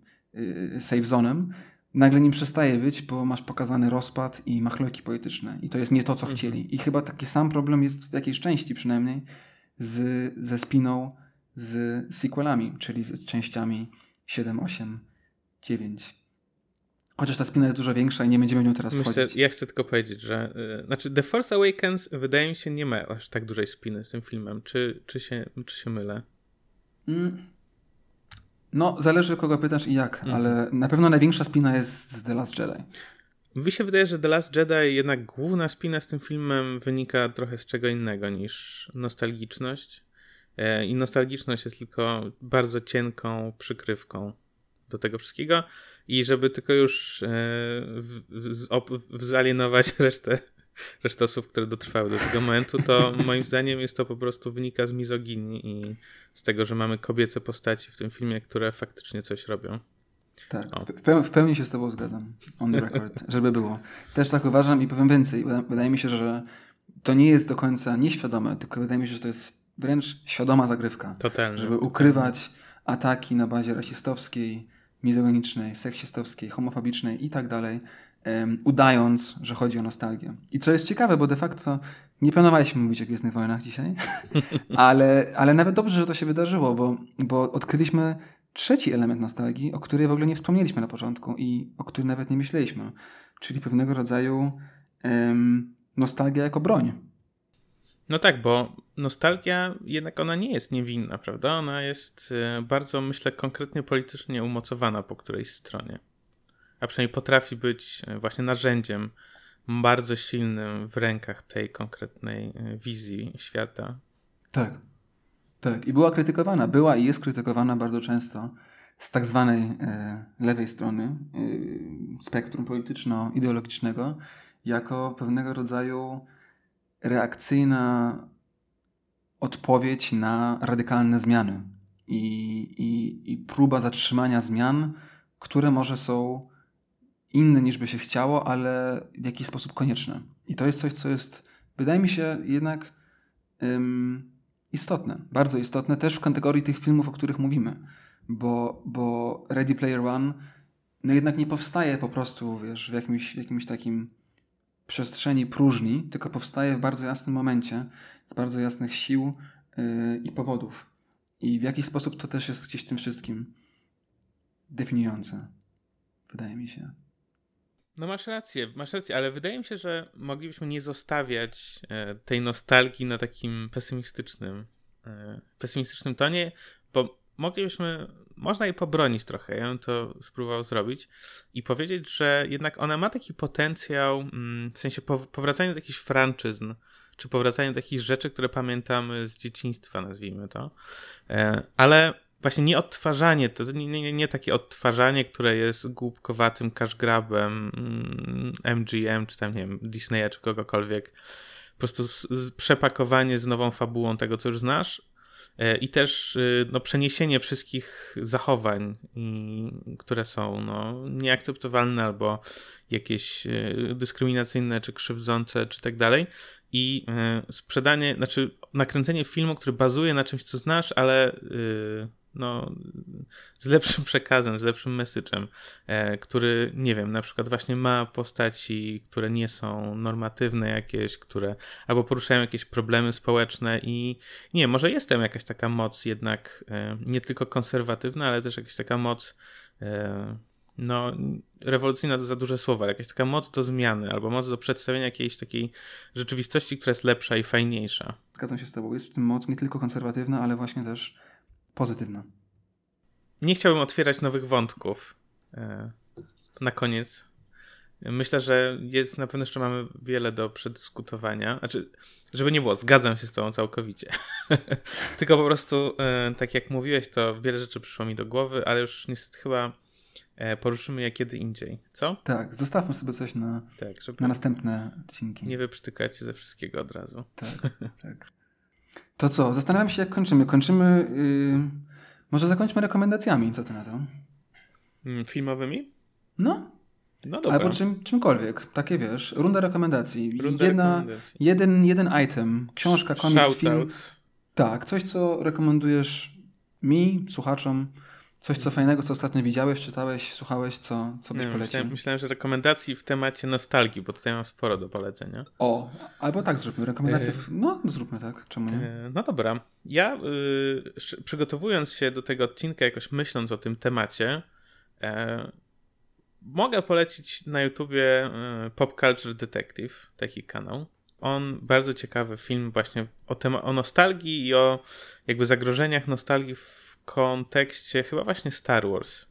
safe zonem, nagle nim przestaje być, bo masz pokazany rozpad i machlojki polityczne. I to jest nie to, co mhm. chcieli. I chyba taki sam problem jest w jakiejś części przynajmniej z, ze spiną z sequelami, czyli z częściami 7, 8, 9. Chociaż ta spina jest dużo większa i nie będziemy w nią teraz Myślę, wchodzić. Ja chcę tylko powiedzieć, że yy, znaczy The Force Awakens wydaje mi się nie ma aż tak dużej spiny z tym filmem. Czy, czy, się, czy się mylę? Mm. No, zależy kogo pytasz i jak, mhm. ale na pewno największa spina jest z The Last Jedi. Mi się wydaje, że The Last Jedi jednak główna spina z tym filmem wynika trochę z czego innego niż nostalgiczność. E, I nostalgiczność jest tylko bardzo cienką przykrywką do tego wszystkiego. I żeby tylko już e, w, w, w, zalienować resztę resztę osób, które dotrwały do tego momentu, to moim zdaniem jest to po prostu wynika z mizoginii i z tego, że mamy kobiece postaci w tym filmie, które faktycznie coś robią. Tak, w, pełni, w pełni się z tobą zgadzam. On the record, żeby było. Też tak uważam i powiem więcej. Wydaje mi się, że to nie jest do końca nieświadome, tylko wydaje mi się, że to jest wręcz świadoma zagrywka. Totalnie. Żeby ukrywać ataki na bazie rasistowskiej, mizogonicznej, seksistowskiej, homofobicznej i tak dalej, udając, że chodzi o nostalgię. I co jest ciekawe, bo de facto nie planowaliśmy mówić o Gwiezdnych Wojnach dzisiaj, ale, ale nawet dobrze, że to się wydarzyło, bo, bo odkryliśmy trzeci element nostalgii, o której w ogóle nie wspomnieliśmy na początku i o którym nawet nie myśleliśmy, czyli pewnego rodzaju um, nostalgia jako broń. No tak, bo nostalgia jednak ona nie jest niewinna, prawda? Ona jest e, bardzo, myślę, konkretnie politycznie umocowana po którejś stronie a przynajmniej potrafi być e, właśnie narzędziem bardzo silnym w rękach tej konkretnej e, wizji świata. Tak. Tak. I była krytykowana, była i jest krytykowana bardzo często z tak zwanej e, lewej strony e, spektrum polityczno-ideologicznego jako pewnego rodzaju reakcyjna odpowiedź na radykalne zmiany i, i, i próba zatrzymania zmian, które może są inne niż by się chciało, ale w jakiś sposób konieczne. I to jest coś, co jest, wydaje mi się, jednak um, istotne, bardzo istotne też w kategorii tych filmów, o których mówimy, bo, bo Ready Player One no jednak nie powstaje po prostu, wiesz, w jakimś, jakimś takim przestrzeni próżni, tylko powstaje w bardzo jasnym momencie, z bardzo jasnych sił yy, i powodów. I w jakiś sposób to też jest gdzieś tym wszystkim definiujące. Wydaje mi się. No masz rację, masz rację, ale wydaje mi się, że moglibyśmy nie zostawiać e, tej nostalgii na takim pesymistycznym, e, pesymistycznym tonie, bo moglibyśmy, można jej pobronić trochę, ja bym to spróbował zrobić i powiedzieć, że jednak ona ma taki potencjał, mm, w sensie powracania do jakichś franczyzn, czy powracania do jakichś rzeczy, które pamiętamy z dzieciństwa, nazwijmy to, e, ale właśnie nie odtwarzanie, to nie, nie, nie takie odtwarzanie, które jest głupkowatym cashgrabem MGM, czy tam, nie wiem, Disneya, czy kogokolwiek. Po prostu z, z przepakowanie z nową fabułą tego, co już znasz, i też y, no, przeniesienie wszystkich zachowań, które są no, nieakceptowalne albo jakieś y, dyskryminacyjne, czy krzywdzące, czy tak dalej. I sprzedanie, znaczy nakręcenie filmu, który bazuje na czymś, co znasz, ale no, z lepszym przekazem, z lepszym message'em, e, który, nie wiem, na przykład właśnie ma postaci, które nie są normatywne jakieś, które albo poruszają jakieś problemy społeczne i nie, może jest tam jakaś taka moc jednak e, nie tylko konserwatywna, ale też jakaś taka moc e, no, rewolucyjna to za duże słowa, jakaś taka moc do zmiany, albo moc do przedstawienia jakiejś takiej rzeczywistości, która jest lepsza i fajniejsza. Zgadzam się z Tobą. Jest w tym moc nie tylko konserwatywna, ale właśnie też pozytywna. Nie chciałbym otwierać nowych wątków. E, na koniec. Myślę, że jest na pewno jeszcze mamy wiele do przedyskutowania. Znaczy, żeby nie było, zgadzam się z Tobą całkowicie. Tylko po prostu, e, tak jak mówiłeś, to wiele rzeczy przyszło mi do głowy, ale już niestety chyba e, poruszymy je kiedy indziej. Co? Tak, zostawmy sobie coś na, tak, na następne odcinki. Nie wyprztykać ze wszystkiego od razu. Tak, tak. To co? Zastanawiam się, jak kończymy. Kończymy. Yy... Może zakończmy rekomendacjami. Co ty na to? Mm, filmowymi? No. No dobra. Albo czym, czymkolwiek. Takie wiesz. Runda rekomendacji. Runda Jedna, rekomendacji. Jeden, jeden item. Książka, komiks, Shout film. Out. Tak. Coś, co rekomendujesz mi, słuchaczom Coś, co fajnego, co ostatnio widziałeś, czytałeś, słuchałeś, co, co byś polecił? Myślałem, myślałem, że rekomendacji w temacie nostalgii, bo tutaj mam sporo do polecenia. O, albo tak zróbmy. Rekomendacje. W... No, zróbmy tak. Czemu nie? E, no dobra. Ja y, przygotowując się do tego odcinka, jakoś myśląc o tym temacie, e, mogę polecić na YouTubie Pop Culture Detective, taki kanał. On bardzo ciekawy film właśnie o, o nostalgii i o jakby zagrożeniach nostalgii w kontekście chyba właśnie Star Wars.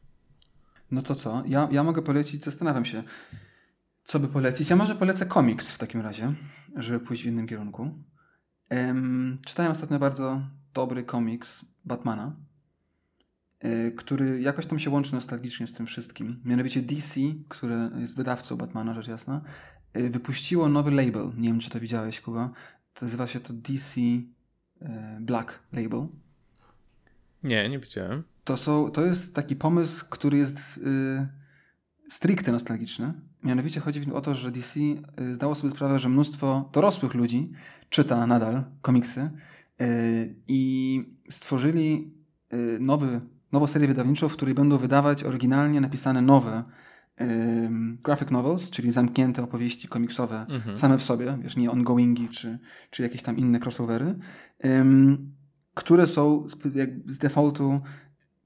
No to co? Ja, ja mogę polecić, zastanawiam się, co by polecić. Ja może polecę komiks w takim razie, żeby pójść w innym kierunku. Um, czytałem ostatnio bardzo dobry komiks Batmana, y, który jakoś tam się łączy nostalgicznie z tym wszystkim. Mianowicie DC, które jest wydawcą Batmana, rzecz jasna, y, wypuściło nowy label. Nie wiem, czy to widziałeś, Kuba. Nazywa się to DC y, Black Label. Nie, nie widziałem. To, są, to jest taki pomysł, który jest yy, stricte nostalgiczny. Mianowicie chodzi o to, że DC y, zdało sobie sprawę, że mnóstwo dorosłych ludzi czyta nadal komiksy yy, i stworzyli yy, nowy, nową serię wydawniczą, w której będą wydawać oryginalnie napisane nowe graphic novels, czyli zamknięte opowieści komiksowe mhm. same w sobie, wiesz, nie ongoingi czy, czy jakieś tam inne crossovery które są z defaultu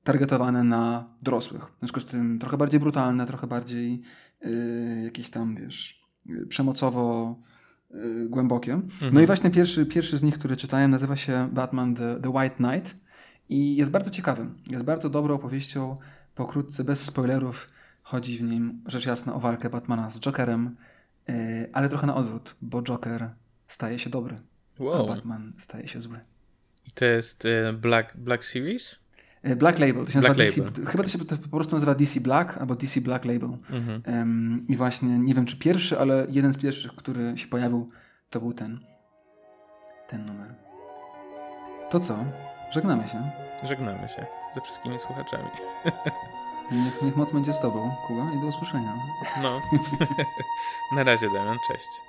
targetowane na dorosłych. W związku z tym trochę bardziej brutalne, trochę bardziej y, jakieś tam, wiesz, przemocowo y, głębokie. Mhm. No i właśnie pierwszy, pierwszy z nich, który czytałem, nazywa się Batman The, The White Knight i jest bardzo ciekawy. Jest bardzo dobrą opowieścią, pokrótce, bez spoilerów. Chodzi w nim, rzecz jasna, o walkę Batmana z Jokerem, y, ale trochę na odwrót, bo Joker staje się dobry, wow. a Batman staje się zły. To jest e, Black, Black Series? E, Black Label. To się Black nazywa Label. DC, chyba to się to po prostu nazywa DC Black albo DC Black Label. Mhm. Um, I właśnie nie wiem czy pierwszy, ale jeden z pierwszych, który się pojawił, to był ten. Ten numer. To co? Żegnamy się. Żegnamy się ze wszystkimi słuchaczami. Niech, niech moc będzie z Tobą, Kuba, i do usłyszenia. No. Na razie, Damian. Cześć.